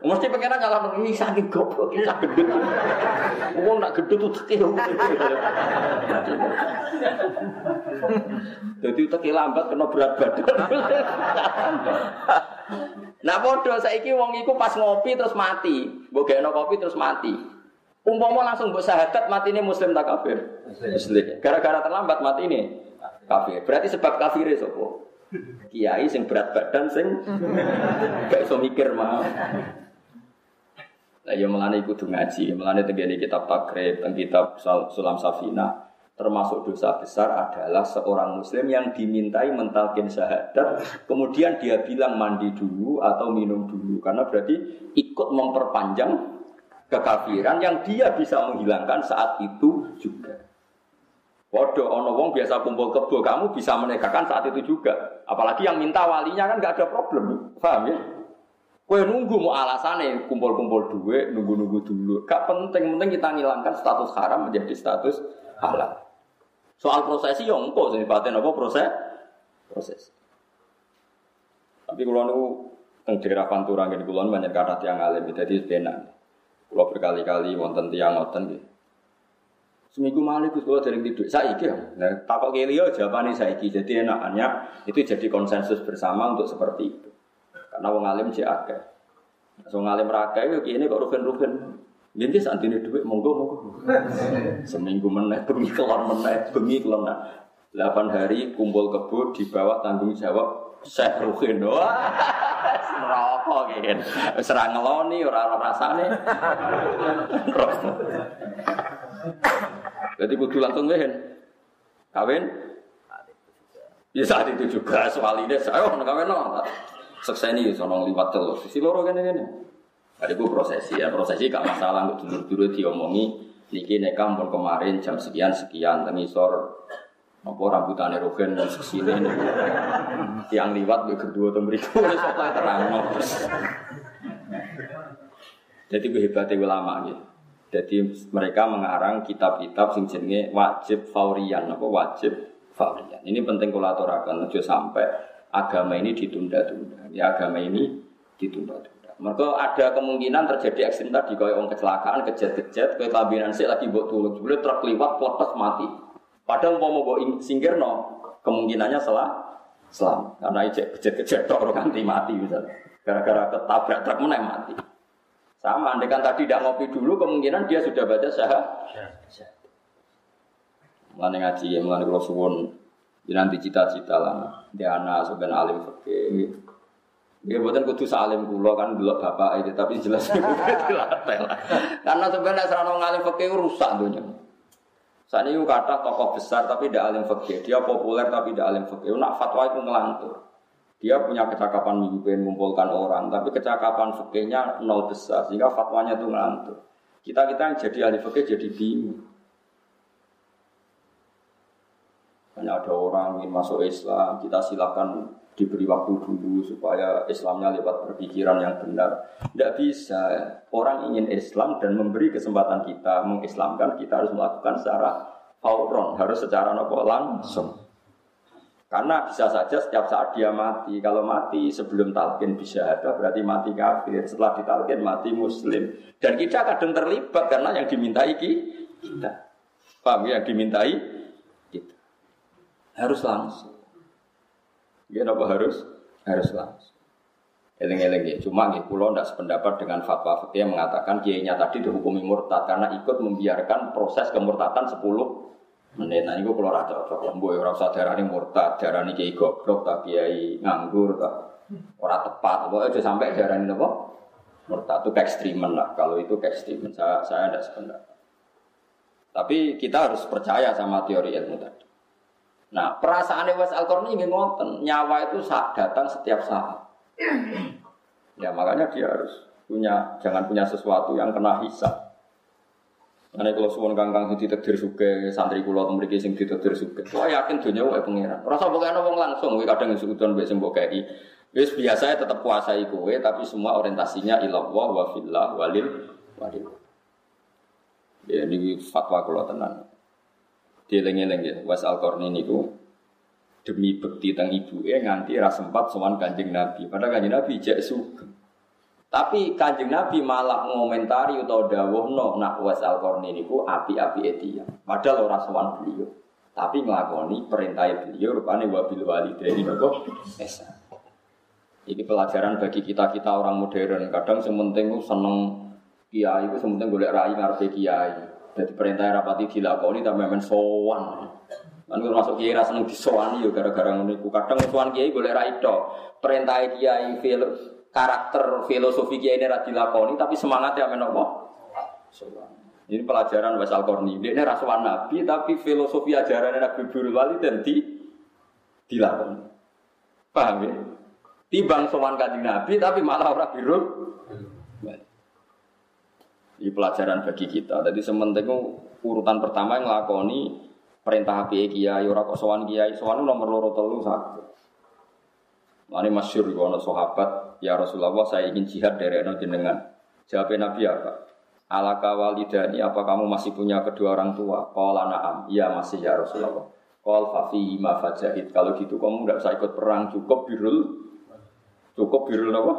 [SPEAKER 1] Mesti pengen nyala ini saking goblok kita gendut. Wong nak gendut tuh tekil. Jadi tekil lambat kena berat badan. Nah bodoh saiki wong iku pas ngopi terus mati. Mbok kopi terus mati. Umpama langsung mbok syahadat mati ini muslim tak kafir? Muslim. Gara-gara terlambat mati ini kafir. Berarti sebab kafir sopo? Kiai sing berat badan sing gak iso mikir mah. Lah ya melane kudu ngaji, melane tenggene kitab takrib, teng kitab Sulam Safina termasuk dosa besar adalah seorang muslim yang dimintai mentalkin syahadat kemudian dia bilang mandi dulu atau minum dulu karena berarti ikut memperpanjang kekafiran yang dia bisa menghilangkan saat itu juga. Waduh, ono wong biasa kumpul kebo, kamu bisa menikahkan saat itu juga. Apalagi yang minta walinya kan nggak ada problem, paham ya? Kue nunggu mau alasannya kumpul-kumpul duit, nunggu-nunggu dulu. Gak penting, penting kita ngilangkan status haram menjadi status halal. Soal prosesi yang engkau paten apa proses proses. Tapi kalau nu teng daerah Pantura gini kulon banyak kata tiang alim jadi benar. Kalau berkali-kali wonten tiang ngoten gitu. Seminggu malam itu kalau dari tidur, saya iki. Nah, takut kelio jawabannya saya iki. Jadi enaknya itu jadi konsensus bersama untuk seperti itu. Karena wong alim cek akeh. Wong alim ra akeh yo kene kok rugen-rugen. Nggih santine dhuwit monggo monggo. Seminggu meneh bengi kelon meneh, bengi kelon. 8 hari kumpul kebo di bawah tanggung jawab Syekh Ruhin. Wah, rokok kan. Wis ora ngeloni ora rasane. Jadi kudu langsung wehen. Kawin? Ya saat itu juga soal ini, saya oh kawin no. Sekseni sono liwat terus. Sisi loro kan ini. Ada gue prosesi ya, prosesi gak masalah untuk dulu-dulu diomongi. Niki nekam pun kemarin jam sekian sekian, tengisor apa rambutannya rogen dan sesini yang liwat gue kedua tuh beriku soalnya terang jadi gue hebatnya ulama gitu jadi mereka mengarang kitab-kitab sing jenenge wajib faurian apa wajib faurian. Ini penting kalau aturakan aja sampai agama ini ditunda-tunda. Ya agama ini ditunda-tunda. Mereka ada kemungkinan terjadi ekstrim tadi kalau orang kecelakaan, kejet-kejet, kayak kelabinan sih lagi buat tulung, sebenarnya truk liwat, potos mati. Padahal mau mau bawa singkir no, kemungkinannya salah selam karena kejet-kejet orang ganti mati misalnya. Gara-gara ketabrak truk mana mati. Sama, andai kan tadi tidak ngopi dulu, kemungkinan dia sudah baca syah. Mulai ngaji, mulai kalau suwon, ya nanti cita-cita lah. Dia anak sebenarnya alim fakir. Dia buatan kudu salim kulo kan dulu bapak itu, tapi jelas dilatih lah. Karena sebenarnya serana ngalim fakir rusak dunia. Saat ini kata tokoh besar tapi tidak alim fakir, dia populer tapi tidak alim fakir. Nak fatwa itu ngelantur. Dia punya kecakapan mimpin, mengumpulkan orang, tapi kecakapan fikihnya nol besar, sehingga fatwanya itu ngelantur. Kita-kita yang jadi ahli fikih jadi bingung. Hanya ada orang ingin masuk Islam, kita silakan diberi waktu dulu supaya Islamnya lewat berpikiran yang benar. Tidak bisa. Orang ingin Islam dan memberi kesempatan kita mengislamkan, kita harus melakukan secara fauron, harus secara nopo langsung. Karena bisa saja setiap saat dia mati. Kalau mati sebelum talqin bisa ada berarti mati kafir. Setelah ditalqin mati muslim. Dan kita kadang terlibat karena yang dimintai kita. Paham ya? Yang dimintai kita. Harus langsung. Ya apa harus? Harus langsung. Eleng-eleng ya. Cuma ya, pulau tidak sependapat dengan fatwa fikih yang mengatakan kiainya tadi dihukumi murtad karena ikut membiarkan proses kemurtadan 10 nah niku kula ora cocok mbok ora usah darani murtad darani kiai goblok ta kiai nganggur ta ora tepat. Pokoke aja sampai darani napa murtad. Itu ekstrimen lah. Kalau itu ekstrimen saya saya tidak sependapat. Tapi kita harus percaya sama teori ilmu tadi. Nah perasaan Wes al ingin ngonten nyawa itu saat datang setiap saat. Ya makanya dia harus punya jangan punya sesuatu yang kena hisap Ane kalau suwon kangkang sing ditakdir suge, santri kula teng mriki sing ditakdir suge. Wah yakin dunia wae pangeran. Rasa ana wong langsung kowe kadang sudon mbek sing mbok kei. Wis biasa tetep kuasai kowe tapi semua orientasinya ilallah wa fillah walil walil. Ya ini fatwa kula tenan. Dieling-eling ya, Was Al-Qarni niku demi bekti teng ibuke nganti ra sempat sowan Kanjeng Nabi. Padahal Kanjeng Nabi jek sugeng. Tapi kanjeng Nabi malah mengomentari atau dawuh no nak was al ini ku api-api etia. Padahal orang sowan beliau. Tapi ngelakoni perintah beliau rupanya wabil walidaini nopo esa. Ini pelajaran bagi kita kita orang modern. Kadang sementing seneng kiai itu sementing golek rai ngarepe kiai. Jadi perintah rapati dilakoni tapi memang sowan. Kan masuk kiai rasa seneng disowani yo gara-gara ngono Kadang sowan kiai golek rai tok. Perintah kiai karakter filosofi kiai ini radhi lakoni tapi semangatnya menopo ini pelajaran Wasal Korni ini rasuan Nabi tapi filosofi ajaran Nabi Burul Wali dan di dilakoni. Paham ya? Tibang kanjeng Nabi tapi malah orang biru. Ini pelajaran bagi kita. Jadi sementing urutan pertama yang ngelakoni perintah api kiai ora kok kiai. Sowan nomor loro telu satu Ini masyur ono sahabat, ya Rasulullah saya ingin jihad dari jenengan. Jawab Nabi apa? Alaka walidani apa kamu masih punya kedua orang tua? Qala na'am. Iya masih ya Rasulullah. Qal fafi ma fajahid. Kalau gitu kamu tidak usah ikut perang, cukup birul cukup birul apa?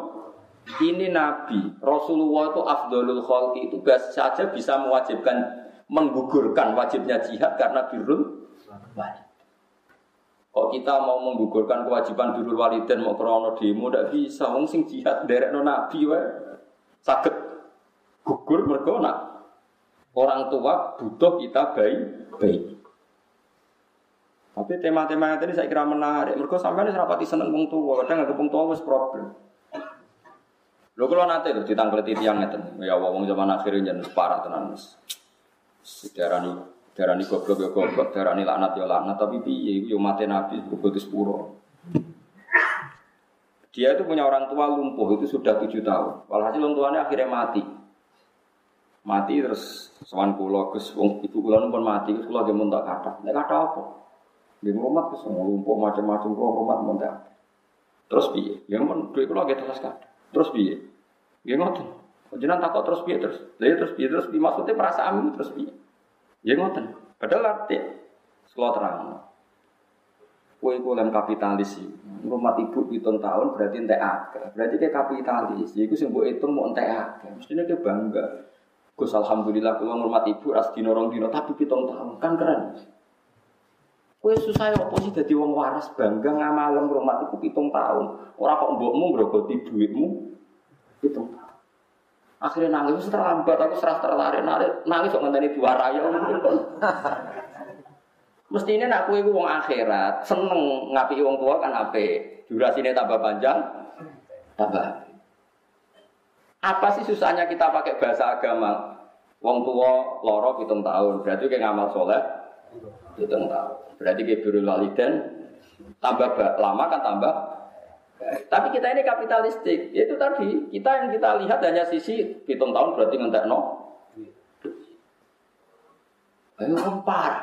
[SPEAKER 1] Ini Nabi, Rasulullah itu afdolul khalqi itu saja bisa mewajibkan menggugurkan wajibnya jihad karena birul walid. Kok kita mau menggugurkan kewajiban birrul waliden mau krono demo ndak bisa wong sing jihad no nabi wae. Saged gugur mergo orang tua butuh kita baik baik. Tapi tema-tema tadi saya kira menarik. Mereka sampai ini serapati seneng wong tua, kadang nggak wong tua wis problem. Lho nanti lho ditangkleti tiang ngeten. Ya wong zaman akhirnya jangan parah tenan wis. Sejarah Darani goblok ya goblok, darani laknat ya laknat, tapi piye yo mati nabi goblok sepuro. Dia itu punya orang tua lumpuh itu sudah tujuh tahun. Walhasil orang tuanya akhirnya mati. Mati terus sewan pulau gus ibu pulau pun mati terus pulau dia muntah kata. Nek kata apa? Dia rumah semua lumpuh macam-macam pulau rumah muntah. Terus piye? Yang pun duit pulau kita telas kata. Terus piye? Jangan takut terus piye terus. Lalu terus piye terus piye maksudnya perasaan terus piye? Ya ngoten. Padahal arti sekolah terang. Kue kue kapitalis sih. Rumah ibu hitung tahun berarti entek akeh. Berarti kayak kapitalis. Jadi gue sembuh itu mau entek akeh. Mestinya dia bangga. Gus alhamdulillah kalau ngurmat ibu ras dino rong dino tapi hitung tahun kan keren. Kue susah ya apa sih jadi wong waras bangga ngamalem rumah ibu hitung tahun. Orang kok mbokmu ngrogoti duitmu hitung tahun. Akhirnya nangis terlambat, aku serah terlari, nangis, nangis kok ngenteni dua raya. Mestinya nak kue wong akhirat, seneng ngapi wong tua kan apa? Durasinya tambah panjang, tambah. Apa sih susahnya kita pakai bahasa agama? Wong tua loro hitung tahun, berarti kayak ngamal soleh hitung tahun. Berarti kayak birul waliden tambah lama kan tambah tapi kita ini kapitalistik. Itu tadi kita yang kita lihat hanya sisi hitung tahun berarti ngentek no. Ayo rempar.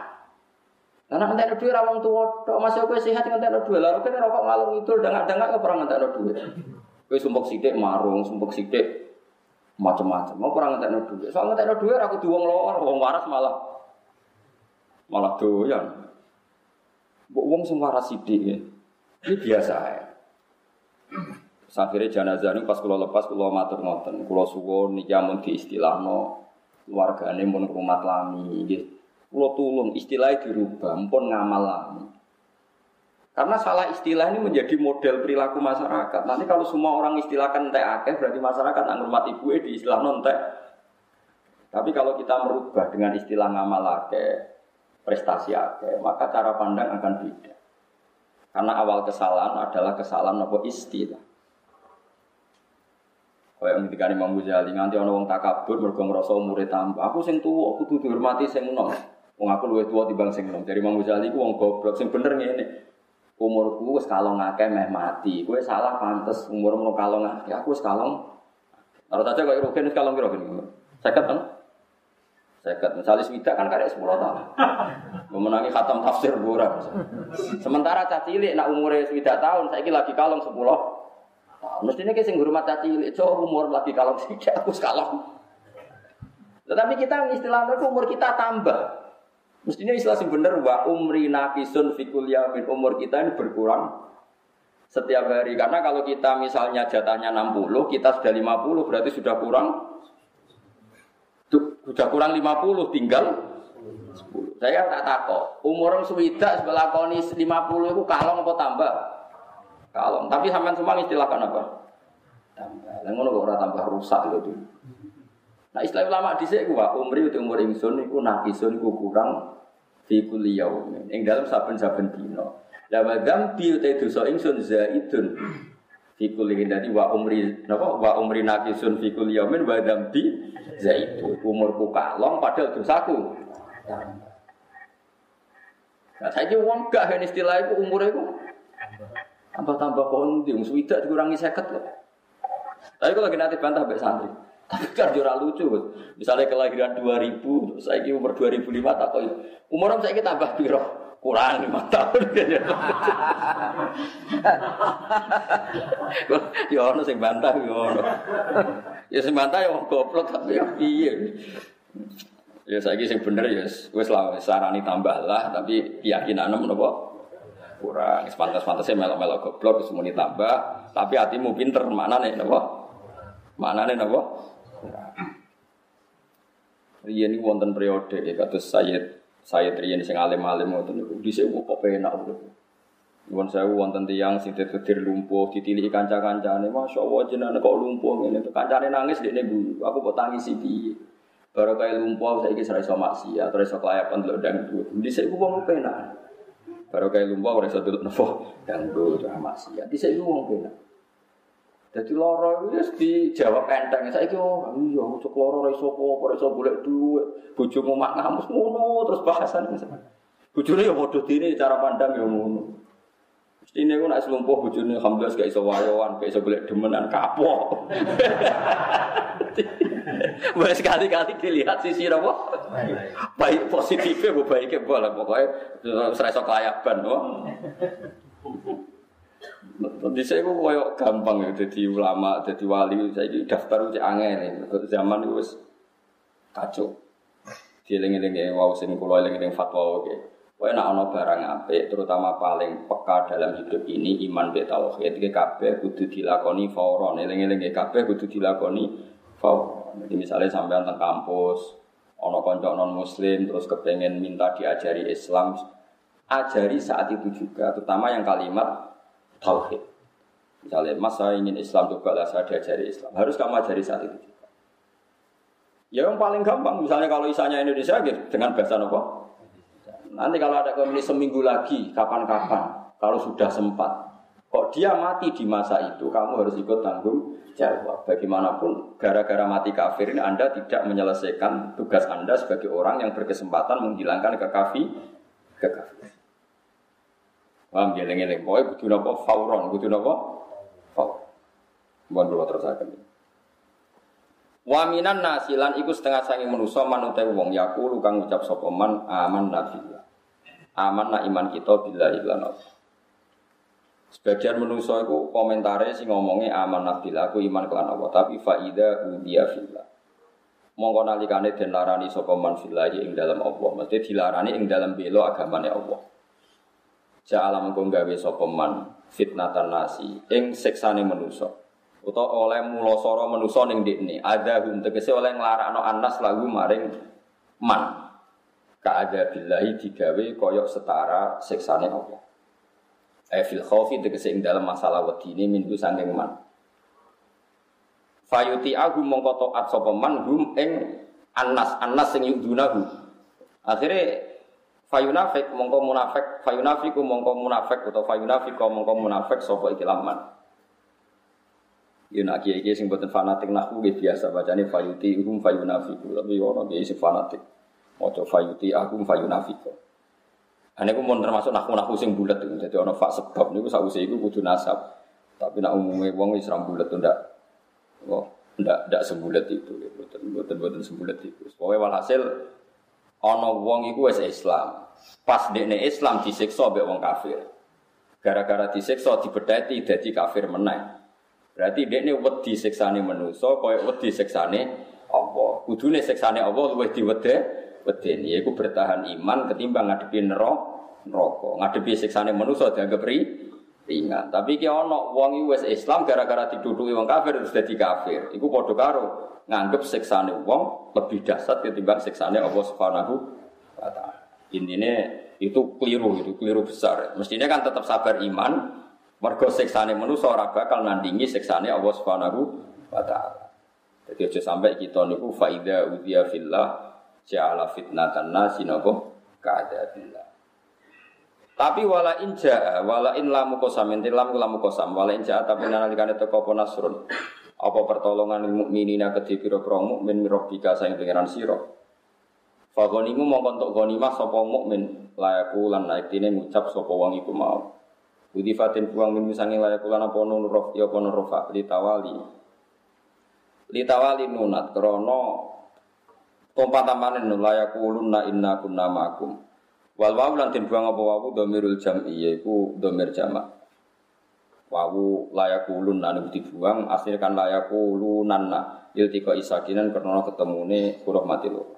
[SPEAKER 1] Karena ngentek no duit rawang tua, masih aku sehat ngentek no duit. Lalu kan rokok ngalung itu dengak-dengak ke perang ngentek no duit. Kue sumpuk sidik marung, sumpuk sidik macam-macam. Mau perang ngentek no duit. Soal ngentek no duit aku diwong lor, wong waras malah malah doyan. Wong sing waras sidik ya. Ini biasa ya. Akhirnya jenazah ini pas kulo lepas kulo matur ngoten, kulo suwon niki amun di istilah no keluargane mun rumah lami, gitu. Kulo tulung istilahnya dirubah, pun ngamal lami. Karena salah istilah ini menjadi model perilaku masyarakat. Nanti kalau semua orang istilahkan entek akeh, berarti masyarakat nggak ngurmat ibu di istilah nontek. Tapi kalau kita merubah dengan istilah ngamal akeh, prestasi akeh, maka cara pandang akan beda. Karena awal kesalahan adalah kesalahan apa istilah. Kayak ketika Imam Ghazali nganti ana wong takabur mergo ngrasa umure tambah. Aku sing tuwa kudu dihormati sing enom. Wong aku luwih tuwa timbang sing enom. Dari Imam Ghazali ku wong goblok sing bener ngene. Umurku wis kalong akeh meh mati. Kowe salah pantes umurmu kalong akeh. Aku wis kalong. Kalau saja kok Rugen wis kalong? 50 kan? Seket, misalnya swida kan karek sepuluh tahun. Memenangi khatam tafsir buram. Sementara cacilik nak umurnya swida tahun, saya lagi kalong sepuluh tahun. Mestinya kayak sing hormat cacilik, coba umur lagi kalong sithik, aku sekalong. Tetapi kita istilahnya umur kita tambah. Mestinya istilah sing bener wa umri nakisun fikul yamin umur kita ini berkurang setiap hari karena kalau kita misalnya jatahnya 60 kita sudah 50 berarti sudah kurang sudah kurang 50 tinggal 10. Saya tak takut. Umur sewidak sebelah koni 50 itu kalong apa tambah? Kalong. Tapi sampai semua istilahkan apa? Tambah. Yang ngono kok ora tambah rusak lho itu. Nah istilah ulama di sini gua umri itu umur ingsun itu nakisun itu kurang fi kulli Yang dalam saben-saben dino. Lah wa dzambi te dosa ingsun zaidun Fikul ini tadi wa umri napa wa umri nakisun fikul yamin wa dambi zaitu umurku kalong padahal dosaku. Nah, saya uang gak kan istilah itu umur itu tambah-tambah kondi, um suwida dikurangi seket loh. Tapi kalau nanti bantah sampai santri, tapi kan jurah lucu, Misalnya kelahiran 2000, saya umur 2005 tak kau umur saya tambah piro. Kurang lima tahun. ya ono sing bantah ya ono. Ya sing bantah ya goblok tapi ya piye. Ya saiki sing bener ya wis lah sarani tambah lah tapi keyakinan menapa kurang. Sepantas-pantasnya melok-melok goblok semuanya tambah tapi hatimu pinter mana nih napa? Nih napa? Riyen iki wonten periode ya kados Sayyid Sayyid Riyen sing alim-alim ngoten niku dhisik kok penak urip. Nuwun sewu wonten tiyang sing ditedir lumpuh ditiliki kanca-kancane, masyaallah jenengan kok lumpuh ngene to. Kancane nangis dekne guyu, aku kok tangisi piye. Baru kaya lumpuh saiki ora iso maksiat, ora iso kelayapan delok dangdut. Dhisik ku wong penak. Baru kaya lumpuh ora iso delok nopo dangdut maksiat. Dhisik ku wong penak. Jadi loro itu dijawab enteng. Saya kira orang iya, cok loro apa, ora iso golek dhuwit. Bojomu mak ngamus ngono terus bahasan. Bojone ya padha dene cara pandang ya ngono. Mestine ku nek slumpuh bojone alhamdulillah gak iso wayoan, gak iso golek demenan kapok. Wes sekali-kali dilihat sisi apa? Baik positifnya, baiknya boleh pokoknya serasa kelayaban, di saya kok koyok gampang ya, jadi ulama, jadi wali, saya ini daftar uji angin zaman itu kacau. Dieling-eling ya, wow, sing kulo eling-eling fatwa oke. Kowe nak ono barang apik, terutama paling peka dalam hidup ini iman be tauhid iki kabeh kudu dilakoni fauron. Eling-eling kabeh kudu dilakoni fauron. Jadi misalnya sampean teng kampus, ono kanca non muslim terus kepengen minta diajari Islam, ajari saat itu juga, terutama yang kalimat tauhid. Misalnya, mas saya ingin Islam juga lah saya diajari Islam. Harus kamu ajari saat itu juga. Ya yang paling gampang, misalnya kalau isanya Indonesia gitu, dengan bahasa apa? Nanti kalau ada komunis seminggu lagi, kapan-kapan, kalau sudah sempat, kok dia mati di masa itu, kamu harus ikut tanggung jawab. Bagaimanapun, gara-gara mati kafir ini Anda tidak menyelesaikan tugas Anda sebagai orang yang berkesempatan menghilangkan kekafi, kekafir. Paham ya lengi-lengi. Pokoknya kudu napa fauron, kudu napa fauron. Mohon kula terusaken. Waminan nasilan iku setengah sangi manusa manute wong yaku kang ngucap sapa man aman nabillah. Aman na iman kita billahi lan Sebagian manusa iku komentare sing ngomongnya aman nabillah aku iman kelan Allah, tapi faida udia fillah. Mongko nalikane den larani sapa man ing dalam Allah, mesti dilarani ing dalam belo agamane Allah. Ja'ala mengko gawe sapa man fitnatan nasi ing siksane manusa. Utawa oleh mulosoro manusa ning ndekne, ada hum tegese oleh nglarakno anas lagu maring man. Ka ada billahi digawe koyok setara siksane Allah. Eh fil khaufi tegese ing dalam masalah wedine minggu sanging man. Fayuti agu mongko taat sapa man hum ing anas anas sing yudunahu. Akhirnya Fayunafik mongko munafik, fayunafiku mongko munafik atau fayunafiko mongko munafik sapa iki laman. Ya nak kiai kiai sing fanatik nahwu nggih biasa bacane fayuti hum fayunafiku tapi ono kiai sing fanatik. Maca fayuti aku fayunafiko. Ane ku mun termasuk nahwu sing bulet itu. Jadi ono fak sebab niku sakwise iku kudu nasab. Tapi nak umumnya wong wis ram bulet ndak. Oh, ndak ndak sebulet itu. Boten boten boten sebulet itu. Pokoke walhasil ana wong iku wis Islam. Pas dekne Islam disiksa mbek wong kafir. Gara-gara disiksa dibedheti dadi kafir meneh. Berarti dekne wedi siksane manusa kaya wedi siksane Allah. Kudune siksane Allah luwih diwede wedeni iku bertahan iman ketimbang ngadepi neraka. Ngadepi siksane manusa dianggap ri ringan. Tapi ki ana wong wis Islam gara-gara diduduki wong kafir terus dadi kafir. Iku padha karo nganggep siksane wong lebih dahsyat ketimbang siksane Allah Subhanahu wa taala. Intinya itu keliru, itu keliru besar. Mestinya kan tetap sabar iman, mergo seksane manusia ora bakal nandingi seksane Allah Subhanahu wa taala. Jadi aja sampai kita niku faida udhiya fillah ja'ala fitnatan nasi napa ka'adabillah. Tapi wala in ja'a wala in lamu kosam ente lamu lamu kosam wala in ja'a tapi nalikane teko apa nasrun apa pertolongan mukminina kedhi pira-pira mukmin mirobika sayang pangeran sira Fagonimu mau kontok gonimah sopo mukmin layaku lan naik tine ngucap sopo wong iku mau. Budi fatin buang min misangi layaku lan apa nun rof ya apa nun rofa litawali. Litawali nunat krono tompat tamanin nun layaku lunna inna kunna ma'akum. Wal wawu lan den buang apa wawu dhamirul jam'i yaiku dhamir jamak. Wawu layakulun lan dibuang asline kan layakulunanna iltika isakinan karena ketemune huruf mati loro.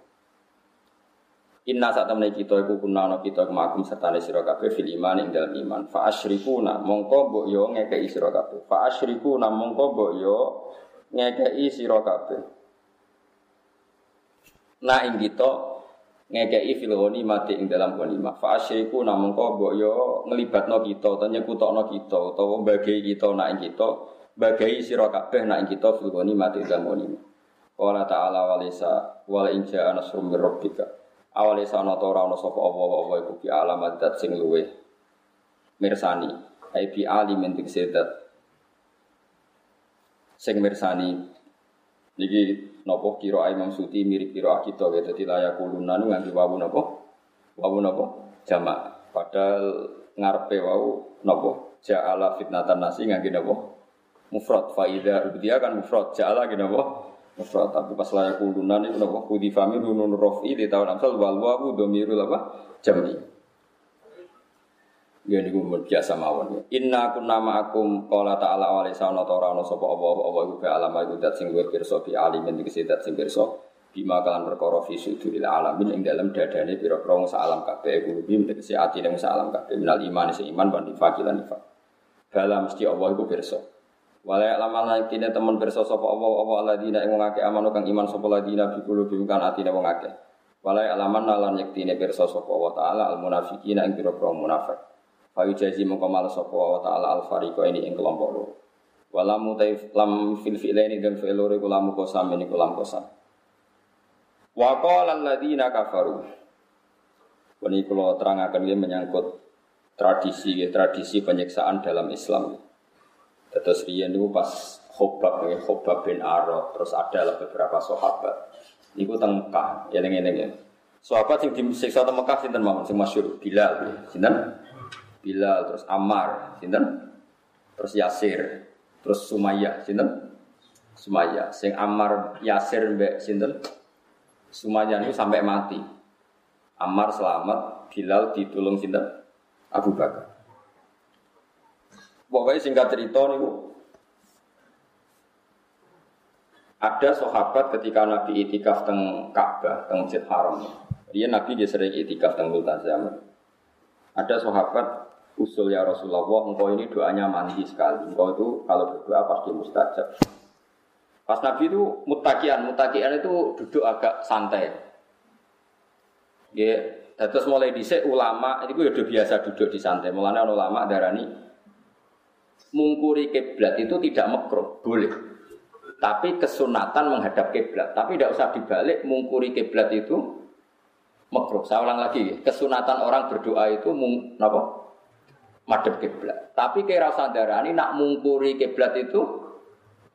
[SPEAKER 1] Inna saat temen kita iku kunana kita kemakum serta sira kabeh fil iman ing dalam iman. Fa asyrikuna mongko mbok yo ngekeki sira kabeh. Fa asyrikuna mongko mbok yo ngekeki sira kabeh. Nah ing kita ngekei fil mati ing dalam ghanimah. Fa asyriku namun kok mbok yo nglibatno kita utawa nyekutokno kita utawa bagai kita nak ing kita bagai sira kabeh nak ing kita fil mati ing dalam ghanimah. Qala ta'ala walisa wal in ja'a nasrum mir rabbika. Awalisa ana ta ora ana sapa apa-apa iku bi alamat dat sing luwe mirsani. Ai bi sedat sing mirsani niki nopo kiro Imam Suti mirip kiro kita ya. Dadi layak kuluna nu nganti wawu nopo? Wawu nopo? Jamak. Padahal ngarepe wawu nopo? Ja'ala fitnatan nasi ngangge nopo? Mufrad. Faida dia kan mufrad. Ja'ala gini nopo? Mufrad. Tapi pas layak kuluna niku nopo? Kudi fami nun rofi di tahun amsal wal wawu domirul apa? Jami Ya niku biasa mawon. Inna kunna ma'akum qala ta'ala wa laysa ana ora ana sapa apa apa iku alam iku dat sing kowe pirsa bi alimin iki dat sing pirsa bima kalan perkara fi suduril alamin ing dalam dadane pira-pira sak alam kabeh iku bim tegese atine sak alam kabeh minal iman sing iman wan nifaq lan nifaq. Bala mesti Allah iku pirsa. Wala lama lakine temen pirsa sapa apa apa alladzina ing wong akeh amanu kang iman sapa ladina bi qulubihim kan atine wong akeh. Wala alaman lan yektine pirsa sapa wa taala al munafiqina ing pira-pira munafik. Fayu jazi mongko malas sapa wa taala al fariqo ini ing kelompok loro. Walamu taif lam fil fi'laini dan fi'il loro iku lamu kosam ini kulam kosam. Wa qala alladziina kafaru. Ini kalau terangkan ini menyangkut tradisi tradisi penyiksaan dalam Islam. Terus riyen itu pas Khobab ya, Khobab bin Arad, terus ada beberapa sahabat. Iku teng Mekah, ya ngene ya. Sahabat sing disiksa teng Mekah sinten mawon sing masyhur Bilal, sinten? Bilal, terus Ammar, sinten? Terus Yasir, terus Sumayyah, sinten? Sumayyah. Sing Ammar, Yasir mbek sinten? Sumayyah itu sampai mati. Ammar selamat, Bilal ditulung sinten? Abu Bakar. Pokoknya singkat cerita nih, ada sahabat ketika Nabi itikaf teng Ka'bah, teng Masjid Haram. Dia Nabi dia sering itikaf teng Multazam. Ada sahabat usul ya Rasulullah, engkau ini doanya mandi sekali. Engkau itu kalau berdoa pasti mustajab. Pas Nabi itu mutakian, mutakian itu duduk agak santai. Ya, terus mulai dhisik ulama itu udah biasa duduk di santai. Mulanya ulama darani mungkuri kiblat itu tidak makruh, boleh. Tapi kesunatan menghadap kiblat. Tapi tidak usah dibalik mungkuri kiblat itu makruh. Saya ulang lagi, kesunatan orang berdoa itu mung, apa? Madhep kiblat. Tapi kira sadarani nak mungkuri kiblat itu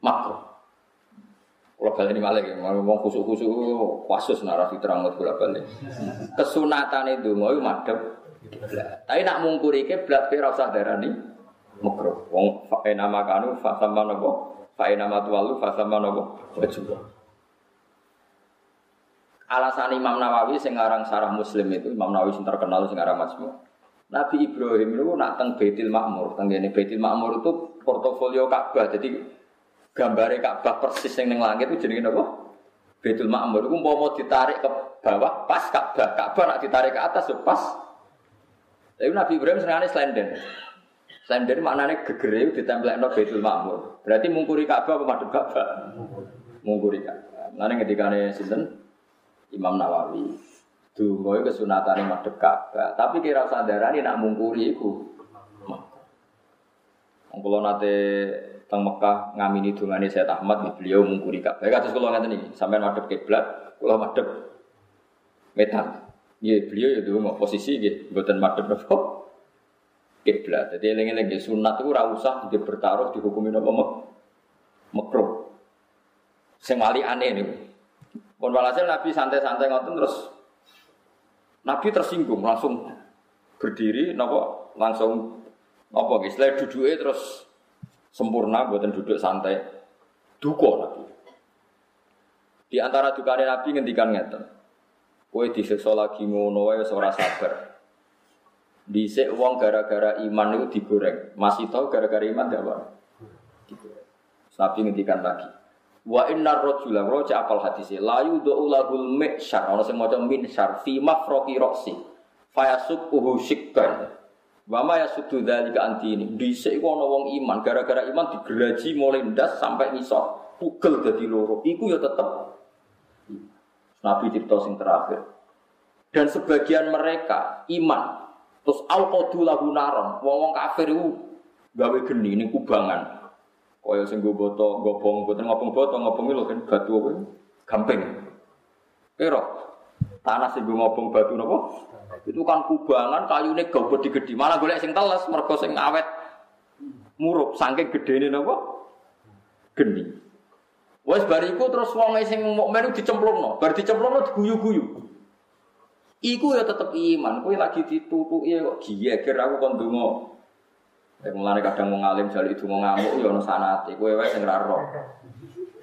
[SPEAKER 1] makruh. Kalau balik ini malah mau ngomong kusuk-kusuk wasus narasi terang bola balik. Kesunatan itu mau madhep kiblat. Tapi nak mungkuri kiblat kira sadarani makruh. Wong fae nama kanu fa sama nopo fae nama tualu fa sama wajib. Alasan Imam Nawawi sing aran Sarah Muslim itu Imam Nawawi sing terkenal sing aran Majmu. Nabi Ibrahim itu nak teng Baitul Makmur, teng ini Baitul Makmur itu portofolio Ka'bah. Jadi gambarnya Ka'bah persis yang neng langit itu jadi apa? Baitul Makmur itu mau ditarik ke bawah pas Ka'bah. Ka'bah nak ditarik ke atas pas. Tapi Nabi Ibrahim senengane slenden. Slenden maknanya gegere ditempelno Baitul Makmur. Berarti mungkuri Ka'bah apa madhep Ka'bah? Mungkuri Ka'bah. Nanti ketika sinten Imam Nawawi. Dungo itu kesunatan madhep Ka'bah. Tapi kira ini nak mungkuri iku. Kalau nate teng Mekah ngamini dungane Sayyid Ahmad beliau mungkuri Ka'bah. Kados kula ngaten iki, sampean madhep kiblat, kula madhep metal. Iya, beliau ya dulu posisi gitu, buatan madhep nopo kiblat. Jadi eling-eling sunat itu ora usah di bertaruh dihukumi nopo mek makruh. Sing aneh nih. Pun walhasil Nabi santai-santai ngoten terus Nabi tersinggung langsung berdiri, nopo langsung nopo guys, duduknya terus sempurna, buatan duduk santai. Duko Nabi. Di antara dukane Nabi ngendikan ngeten. Kowe disiksa lagi ngono wae ora sabar. Dhisik wong gara-gara iman itu digoreng. Masih tahu gara-gara iman gak Pak? Nabi ngendikan lagi. Wa innar rajula roja apal hadise la yudhu lahul mi'syar ana sing maca minsyar fi mafraqi ra'si fayasuquhu shikkan. Wa ma yasuddu dzalika antini. Dhisik iku ana wong iman gara-gara iman digeraji mulai ndas sampai ngisor. Pugel dadi loro. Iku ya tetep Nabi cerita sing terakhir. Dan sebagian mereka iman Terus al qadu lahu wong-wong kafir iku gawe geni ning kubangan. Kaya sing go boto, gobong boten ngopong boto, ngopong lho kan batu apa? Gamping. Kira tanah sing ngopong batu napa? Itu kan kubangan kayune gawe gede-gede. Malah golek sing teles mergo sing awet murup saking gedene napa? Geni. Wes bariku terus wong sing mukmin dicemplungno, bar dicemplungno diguyu-guyu. Iku ya tetep iman. Kowe lagi ditutuki kok giyeger aku kon donga. Nek mulane kadang wong alim jali donga ngamuk ya ono sanate. Kowe wae sing ora roh.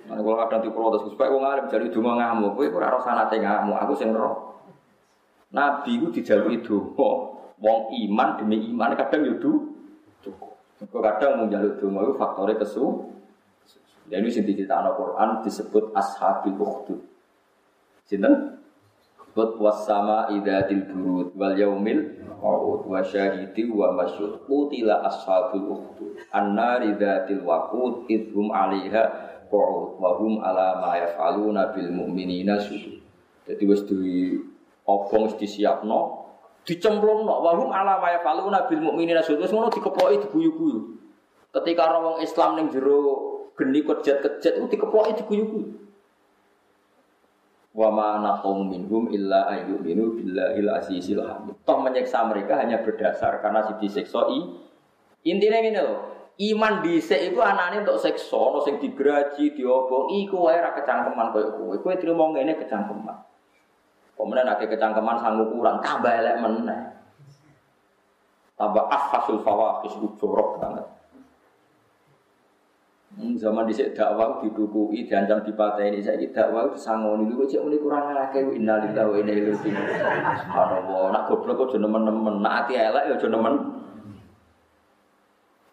[SPEAKER 1] Mana kalau kadang diprotes, supaya wong alim jali donga ngamuk, kowe ora roh sanate ngamuk, aku sing roh. Nabi ku dijaluki donga, wong iman demi iman kadang yo cukup. Kok kadang mau donga itu faktornya kesu. Jadi sing Al-Qur'an disebut ashabil ukhdud. Sinten? Qut wasama idatil burud wal yaumil ma'ud wa syahidi wa masyud Qutila ashabul ukhdud An-nari dhatil waqud idhum alaiha qu'ud Wa hum ala ma bil mu'minina sujud Jadi wis di obong wis disiapno? Dicemplungno. Wa hum ala ma bil mu'minina sujud Wis ngono dikeploki diguyu-guyu. Ketika orang Islam ning jero geni kejet-kejet itu dikeploki diguyu-guyu wa ma naqum minhum illa ayyuminu billahil azizil hamid. Toh menyiksa mereka hanya berdasar karena si disiksa i. Intinya ini loh, iman dhisik iku anane untuk siksa, ono sing digraji, diobong, iku wae ra kecangkeman koyo kowe. Kowe trimo ngene kecangkeman. Kemudian ada kecangkeman sanggup kurang, tambah elek meneh. Tambah afhasul fawaqis itu jorok banget. Hmm, zaman dhisik dakwah didukui diancam dipateni saiki dakwah disangoni niku cek muni kurang akeh innalillahi wa inna ilaihi raji'un. Subhanallah, nak goblok aja nemen-nemen, nak ati elek ya aja nemen.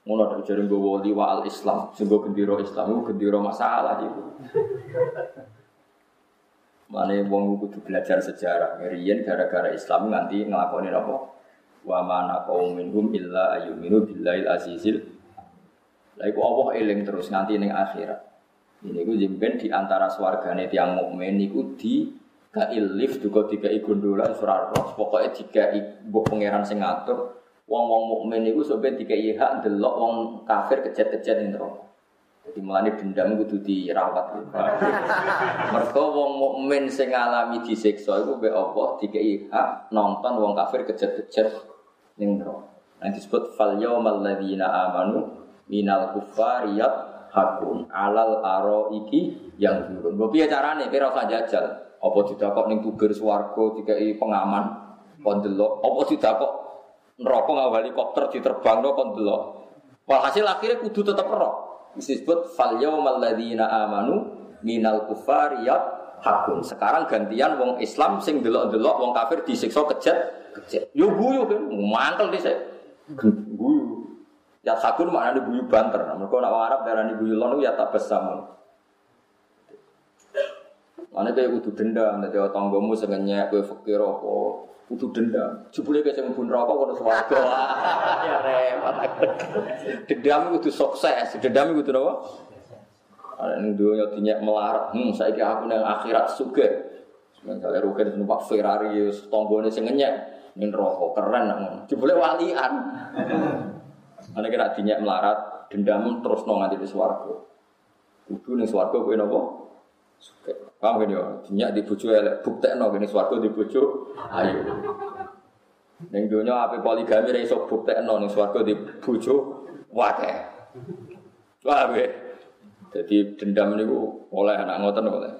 [SPEAKER 1] Ngono tak jare nggo wali wa al Islam, sing gendera Islam gendera masalah iku. Mane wong kudu belajar sejarah. Riyen gara-gara Islam nganti nglakoni apa? Wa mana qaum minhum illa ayyuminu billahil azizil lah iku Allah eling terus nganti ning akhirat. Ini ku jemben di antara swargane tiang mukmin niku di ka lift juga tiga gondola surat roh pokoknya tiga ibu pangeran sing ngatur wong wong mukmin niku sampe tiga hak delok wong kafir kejet-kejet ning neraka. Jadi melani dendam kudu dirawat. Mergo wong mukmin sing ngalami disiksa iku be Allah tiga hak nonton wong kafir kejet-kejet ning neraka. Nah disebut fal yaumal ladzina amanu minal kufariyat hakun alal aro iki yang turun. Gue piye carane? Kira usah jajal. Apa didakok ning tugir swarga dikai pengaman kon delok. Apa didakok neraka nggawa helikopter diterbangno kon delok. Walhasil akhirnya kudu tetep ero. Disebut fal yaumal ladzina amanu minal kufariyat hakun. Sekarang gantian wong Islam sing delok-delok wong kafir disiksa kejet kejet. Yo guyu kan, mantel dhisik. Guyu. Ya sakun maknanya buyu banter. Mereka nak Arab darah ini buyu lonu ya tak bersama. Mana kayak kudu dendam, nanti tanggomu sengennya kue fakir apa, kudu dendam. Jebule kayak pun rokok kono swarga. Ya repot. Dendam kudu sukses, dendam kudu apa? Ada yang dunia dinyak melarat, hmm, saya kira aku yang akhirat suge. Misalnya rugen numpak Ferrari, tonggone sing ngenyek, ning rokok keren, jebule walian. Ane kira dinyak melarat, dendam terus nong nganti di swargo. Kudu ning swargo kowe napa? Suke. Paham gini ya? Dinyak di bojo elek, buktekno kene swargo di bojo ayo. Ning donya ape poligami ra iso buktekno ning swargo di bojo wae. Wah, Jadi dendam niku oleh anak ngoten oleh.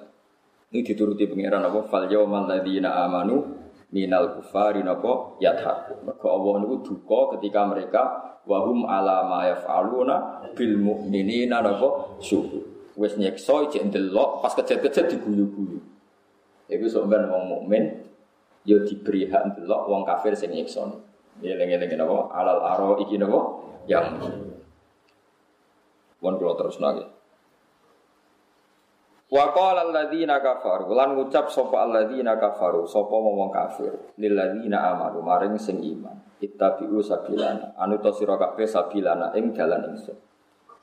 [SPEAKER 1] Ini dituruti pangeran apa? Fal yawmal ladzina amanu minal kufari napa yadhaku. Mergo Allah niku duka ketika mereka wahum ala ma yaf'aluna bil mu'minina napa syukur. Wis nyekso cek pas kejet-kejet diguyu-guyu. Iku sok ben wong mukmin ya diberi hak wong kafir sing nyekso. Lengi-lengi napa? Alal aro iki napa? Yang Pun kalau terus lagi. Wa qala alladziina kafaru. Lan ngucap sapa alladziina kafaru sapa ngomong kafir. Lil ladzina amanu maring sing iman. Ittabi'u sabilana. Anu to sira kabeh sabilana ing dalan ingsun.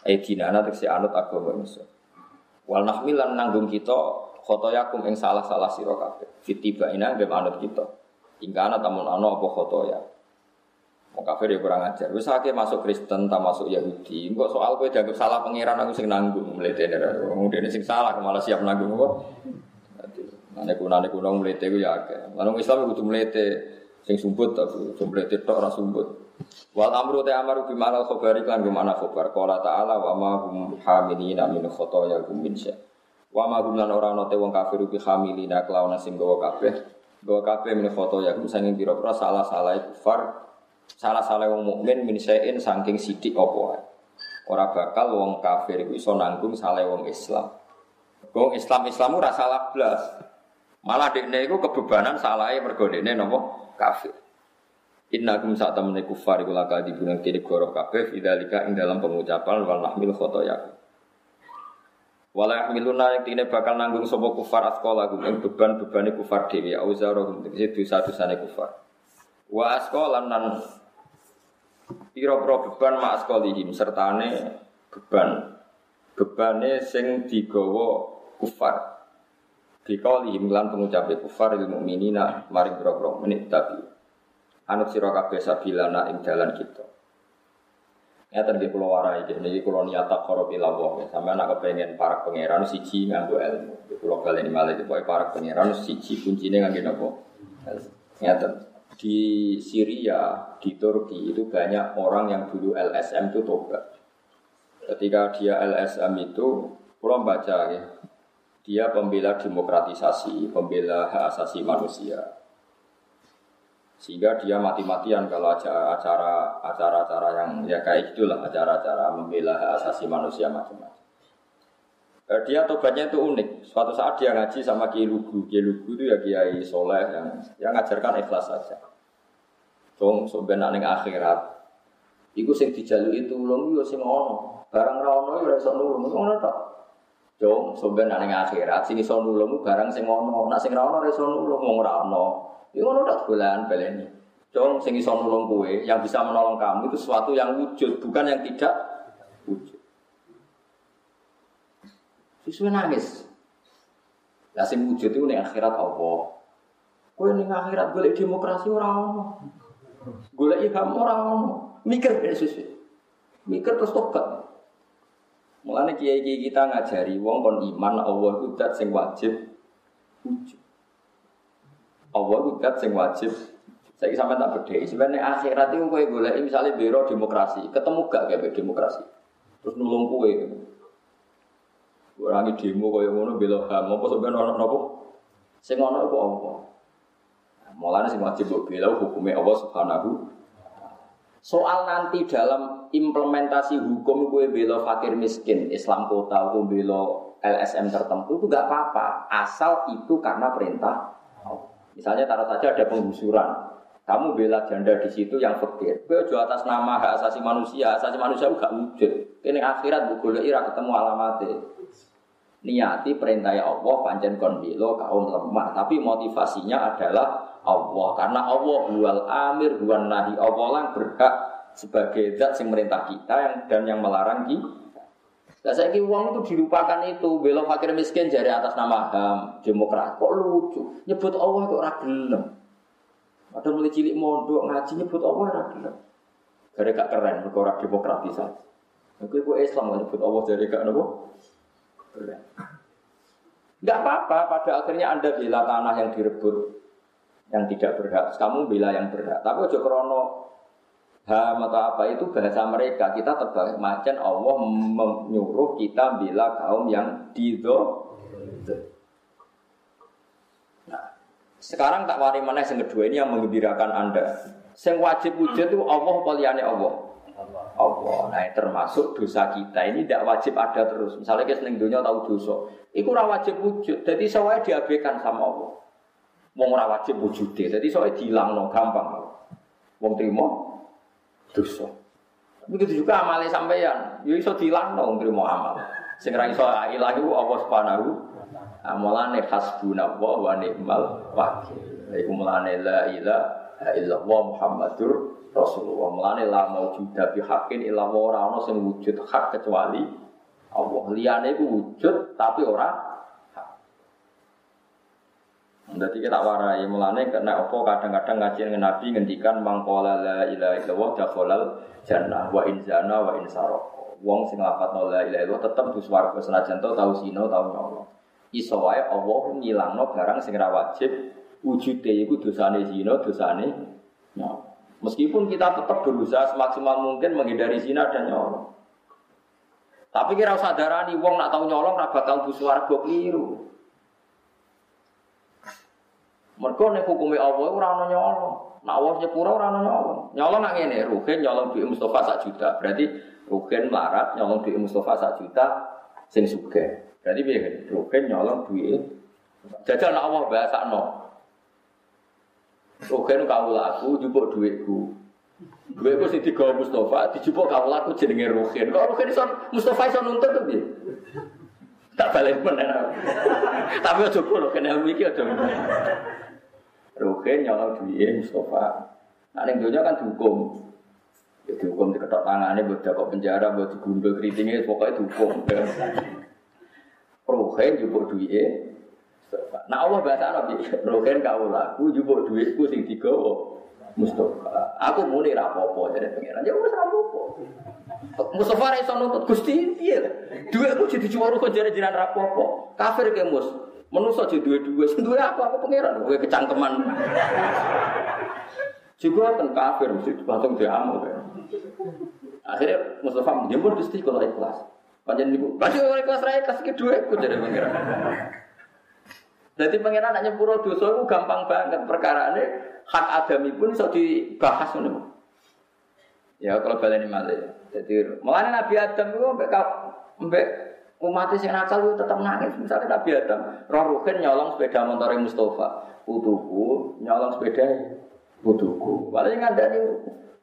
[SPEAKER 1] E dinana tekse anut agama ingsun. Wal nahmilan nanggung kita khotoyakum ing salah-salah sira kabeh. Fitiba ina anut kita. Ingkana tamun ana apa khotoya Mau kafir ya kurang ajar. Wis akeh masuk Kristen, tak masuk Yahudi. Kok soal kowe dianggap salah pangeran aku sing nanggung mletene. Wong dene sing salah malah siap nanggung kok. Ane kuna ane kuna mlete ku ya akeh. Lan Islam kudu mlete sing sumbut tapi mlete tok ora sumbut. Wal amru ta amaru bi ma'al khabari kan bi ma'na khabar. Qala ta'ala wa ma hum hamilina min khotoya hum min sya. Wa ma hum lan ora ana te wong kafir bi hamilina kelawan sing gawa kabeh. Gawa kabeh min khotoya hum sanging pira-pira salah-salah kufar salah salah wong mukmin min sayin saking sidik wae. Ora bakal wong kafir iku iso nanggung salah wong Islam. Wong Islam Islam ora salah blas. Malah dekne iku kebebanan salahe mergo dekne napa kafir. Inna kum saat temene kufar iku laka dibunuh kiri goro kabeh fidzalika ing dalam pengucapan wal nahmil khotoyakum. Wala yahmiluna yang tine bakal nanggung sapa kufar asqala gum ing beban-bebane kufar dhewe auzarahum tegese dosa-dosane kufar. Wa asqalan nan pira-pira beban mak asqalihim sertane beban bebane sing digawa kufar. Dikaulihim lan pengucape kufar ilmu mukminina maring pira-pira menit tapi anut sira kabeh sabilana ing dalan kita. Ya tadi pulau warai, jadi pulau niat tak korup ilawah. Sampai anak kepengen para pangeran siji nganggo ilmu. Di pulau kalian ini malah dipakai para pangeran siji kuncinya nganggo nopo. Ya di Syria, di Turki itu banyak orang yang dulu LSM itu tobat. Ketika dia LSM itu, pulau baca ya, dia pembela demokratisasi, pembela hak asasi manusia sehingga dia mati-matian kalau acara acara-acara yang ya kayak itulah acara-acara membela hak asasi manusia macam-macam. Eh, dia tobatnya itu unik. Suatu saat dia ngaji sama Kiai Lugu. Kiai Lugu itu ya Kiai Soleh yang yang ngajarkan ikhlas saja. Dong sebenarnya ning akhirat. Iku sing dijaluk itu ulung yo sing ono. Barang ra ono ya iso nulung. Ngono tok. Dong sebenarnya ning akhirat sing iso nulung barang sing ono. Nek sing ra ono iso nulung wong ora ono. Ini ngono tak bulan baleni. Dong sing iso nolong kowe, yang bisa menolong kamu itu sesuatu yang wujud, bukan yang tidak wujud. Sesuai nangis. Lah sing wujud itu ning akhirat Allah. Kowe ning akhirat golek demokrasi ora ono. Golek ilham ora ono. Mikir sesuai. Mikir terus tobat. Mulane kiai-kiai kita ngajari wong kon iman Allah itu dat sing wajib. Allah itu dat sing wajib. Saya sampai tak beda. Sebenarnya akhirat itu kue boleh misalnya biro demokrasi, ketemu gak kayak demokrasi, terus nulung kue. Orang demo kue ngono bela ham, apa sebenarnya orang nopo? Sing ono itu apa? Mulanya sing wajib bela hukumnya Allah Subhanahu. Soal nanti dalam implementasi hukum kue bela fakir miskin, Islam kota, hukum bela LSM tertentu itu gak apa-apa, asal itu karena perintah Misalnya taruh saja ada penggusuran, kamu bela janda di situ yang fakir. Kau jual atas nama hak asasi manusia, asasi manusia gak wujud. Ini akhirat bu ira ketemu alamatnya. Niati perintah Allah pancen kon kaum lemah, tapi motivasinya adalah Allah karena Allah bual amir buan nahi Allah lah berhak sebagai zat yang merintah kita yang dan yang melarang kita. Nah, saya kira uang itu dilupakan itu, belok fakir miskin jari atas nama HAM, demokrat. Kok lucu? Nyebut Allah kok ragilem. Ada mulai cilik mondok ngaji nyebut Allah ragilem. Gara gak keren, mereka demokratisasi. Oke, gue Islam nyebut Allah jadi gak nopo. Keren. Gak apa-apa, pada akhirnya Anda bela tanah yang direbut, yang tidak berhak. Kamu bela yang berhak. Tapi ojo krono ham atau apa itu bahasa mereka kita terbalik macam Allah menyuruh kita bila kaum yang dido nah sekarang tak wari mana yang kedua ini yang mengembirakan anda yang wajib wujud itu Allah poliane Allah Allah. Nah termasuk dosa kita ini tidak wajib ada terus. Misalnya kita seneng dunia tahu dosa. Itu wajib wujud. Jadi saya diabaikan sama Allah. Mau wajib wujud jadi soalnya hilang no gampang. Wong trimo dosa. Begitu juga amale sampeyan, yo iso dilangno wong trimo amal. Sing ra iso ilang iku Allah Subhanahu Amalane hasbuna wa wa ni'mal wakil. Iku mulane la ilaha illallah Muhammadur Rasulullah. Mulane la maujuda bi haqqin illa ora ana sing wujud hak kecuali Allah. Liyane iku wujud tapi ora Jadi kita warai mulane kena apa kadang-kadang ngaji dengan Nabi ngendikan mangkola la ilaha illallah dakhalal jannah wa in zana wa in saraq. Wong sing lafadzno la ilaha illallah tetep di swarga senajan tau sino tau nyolong. Iso wae Allah ngilangno barang sing ora wajib wujude iku dosane zina, dosane. Meskipun kita tetap berusaha semaksimal mungkin menghindari zina dan nyolong. Tapi kira usah darani wong nak tau nyolong ra bakal bu swarga keliru. Mergo nek hukume Allah ora ana nyolong. Nek Allah nyepuro ora ana nyolong. Nyolong nak ngene, Ruhin nyolong duit Mustafa sak juta. Berarti Ruhin larat nyolong duit Mustafa sak juta sing sugih. Berarti piye? Ruhin nyolong duit Jajal nak Allah bahasakno. Ruhin kawula aku jupuk duitku. Duitku sing digawa Mustafa dijupuk kawula aku jenenge Ruhin. Kok Ruhin iso Mustafa iso nuntut to piye? Tak balik meneh. Tapi aja kulo kena iki aja. Ruhin nyolong duit Mustafa. Nah ning donya kan dihukum. Ya dihukum diketok tangane buat kok penjara buat digundul keritingnya pokoknya dihukum. Ruhin jupuk duit Nah Allah bahasa Arab Ruhin kau laku jupuk duitku sing digawa Mustafa. Aku muni rapopo jadi pengiran. Ya wis rapopo. Mustafa ra iso nuntut Gusti piye? Duitku jadi jual kok jare-jaran rapopo. Kafir ke Mus. Menusa aja duwe-duwe, sing duwe apa aku pangeran, kowe kecangkeman. Juga kan kafir mesti langsung diamuk. Ya. Akhirnya Mustafa menjemput Gusti kalau ikhlas. Panjen niku, "Masih ora ikhlas ra ikhlas iki dhuwitku jadi pangeran." Jadi pangeran nak nyepuro dosa itu gampang banget perkara ini hak adami pun bisa dibahas nih. Ya kalau balik ini malah. Jadi malah Nabi Adam itu mbek mbek Umat sing nakal itu tetap nangis. Misalnya Nabi Adam, roh ruhin nyolong sepeda motor Mustafa, putuku nyolong sepeda putuku. Paling ada nih,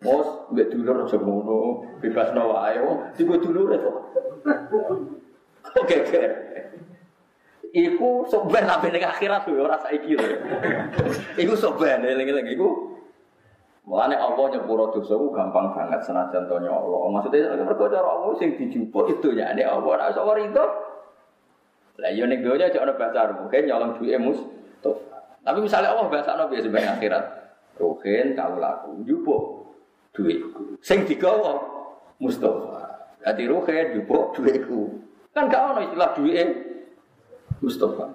[SPEAKER 1] mos mbek dulur aja ngono, bebas nawa ayo, tiga dulur itu. Oke, oke. Iku soben sampai ning akhirat tuh ora saiki lho. Iku soben eling-eling iku Mulane Allah nyepuro dosaku gampang banget senajan to Allah. Maksudnya mergo cara Allah sing dijupuk itu ya nek Allah ora iso itu. Lah yo ning donya cek ana bahasa mungkin nyolong duwe mus. Tapi misalnya Allah bahasa ana biasa akhirat. Rohen kau laku jupuk duitku. Sing digawa Mustafa. Dadi rohen jupuk duitku. Kan gak ono istilah duwe Mustafa.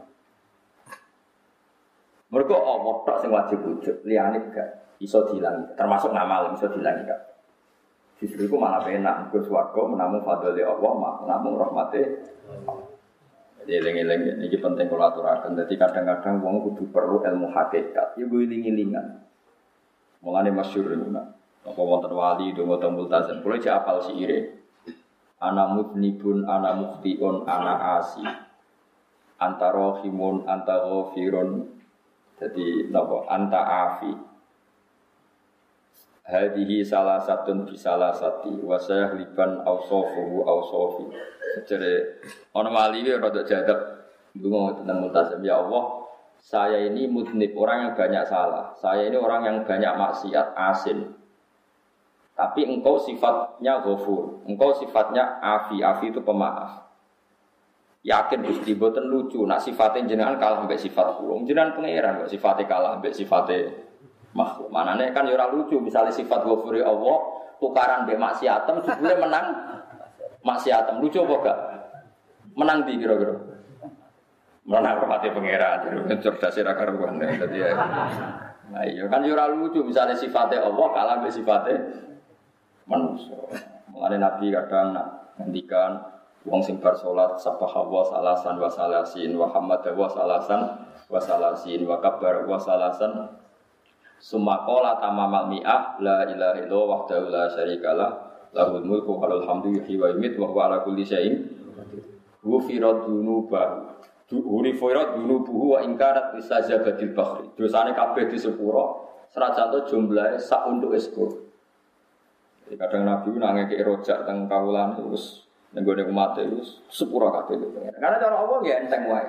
[SPEAKER 1] Mereka Allah tak sing wajib wujud, liyane gak iso dihilangi, termasuk nama iso dihilangi kan. Justru itu malah enak, gue suarga menamu fadli Allah, menamu rahmati Jadi eling-eling ini penting kalau aturakan. Jadi kadang-kadang wong kudu perlu ilmu hakikat. Ya gue iling-ilingan. Mulane masyhur ini. Apa wonten wali donga tembul tazan. Kulo cek apal si ire. Ana mudnibun, ana muftiun, ana asi. Antara himun, antara firun. Jadi napa? Anta afi. Hadihi salah satun di salah sati wasayah liban ausofuhu ausofi jadi orang wali ini rada jadab bingung tentang multazam ya Allah saya ini mudnib orang yang banyak salah. Saya ini orang yang banyak maksiat asin. Tapi engkau sifatnya ghafur engkau sifatnya afi. Afi itu pemaaf yakin Gusti boten lucu nak sifatnya jenengan kalah mbek sifat kula jenengan pangeran kok sifatnya kalah mbek sifatnya makhluk. nih kan ya lucu misalnya sifat ghafuri Allah tukaran be maksiatem jebule menang maksiatem lucu apa gak? Menang di kira-kira. Menang hormati pangeran, cerdas ra karuan. Dadi ya. Nah, iya kan ya lucu misalnya sifatnya Allah kalah be sifatnya manusia. Mengenai Nabi kadang nak ngendikan wong sing bar salat sabah wa salasan wa salasin wa hamad wa salasan wa salasin wa kabar wa salasan. Summa qala tamamal mi'ah la ilaha illallah wahdahu la syarikalah lahul mulku wa lahul hamdu yuhyi wa yumiit wa huwa ala kulli syai'in Ghufirat dunubahu Urifirat dunubuhu wa ingkarat isazabadil bakhri. Dosane kabeh di jumlahnya sak untuk kadang Nabi nangis ke rojak tentang kaulan terus nenggone umat itu sepura kabeh Karena cara Allah ya enteng wae.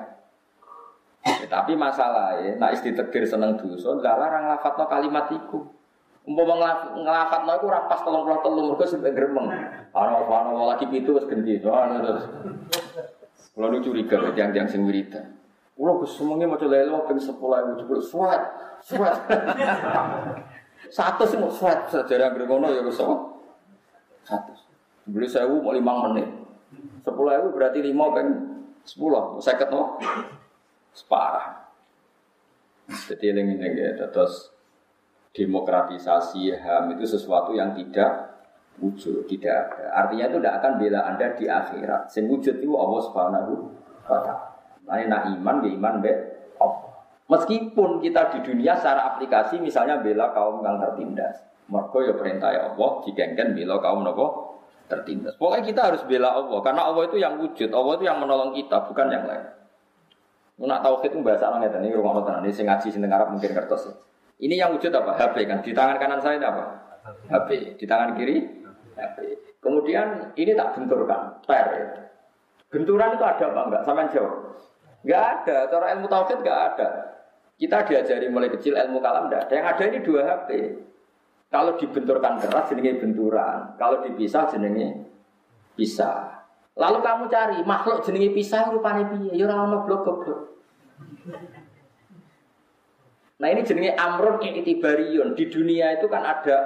[SPEAKER 1] Ya, tapi masalah ya, nak isti tegir seneng dosa, lah larang lafadzno kalimat iku. Umpama nglafadzno iku ora pas 33 mergo sampe gremeng. Ana ana lagi pitu wis gendhi. Terus. Kalau nu curiga tiang-tiang sing wiridan. Kulo Gus semuanya maca lelo ping 10.000 jebul suat. Suat. Satu mau suat sejarah ngono ya Gus Satu. Beli sewu mau lima menit. Sepuluh ewu berarti lima peng sepuluh. Saya ketemu separah. Jadi ini ini terus demokratisasi HAM itu sesuatu yang tidak wujud, tidak ada. Artinya itu tidak akan bela Anda di akhirat. Sing wujud itu Allah Subhanahu wa taala. Nak iman, ya iman be Meskipun kita di dunia secara aplikasi misalnya bela kaum yang tertindas. Mergo ya perintah Allah digengken bela kaum nopo tertindas. Pokoknya kita harus bela Allah karena Allah itu yang wujud, Allah itu yang menolong kita, bukan yang lain. Nak tauhid itu bahasa orang ini rumah tenan ini sing ngaji sing mungkin kertas. Ini yang wujud apa? HP kan. Di tangan kanan saya apa? HP. Di tangan kiri HP. Kemudian ini tak benturkan, per. Benturan itu ada apa enggak? Sama jawab. Enggak ada. Cara ilmu tauhid enggak ada. Kita diajari mulai kecil ilmu kalam enggak ada. Yang ada ini dua HP. Kalau dibenturkan keras jenenge benturan. Kalau dipisah jenenge pisah. Lalu kamu cari makhluk jenenge pisah rupane piye? Ya ora ono blok goblok. Nah ini jenenge amrun itibariun. Di dunia itu kan ada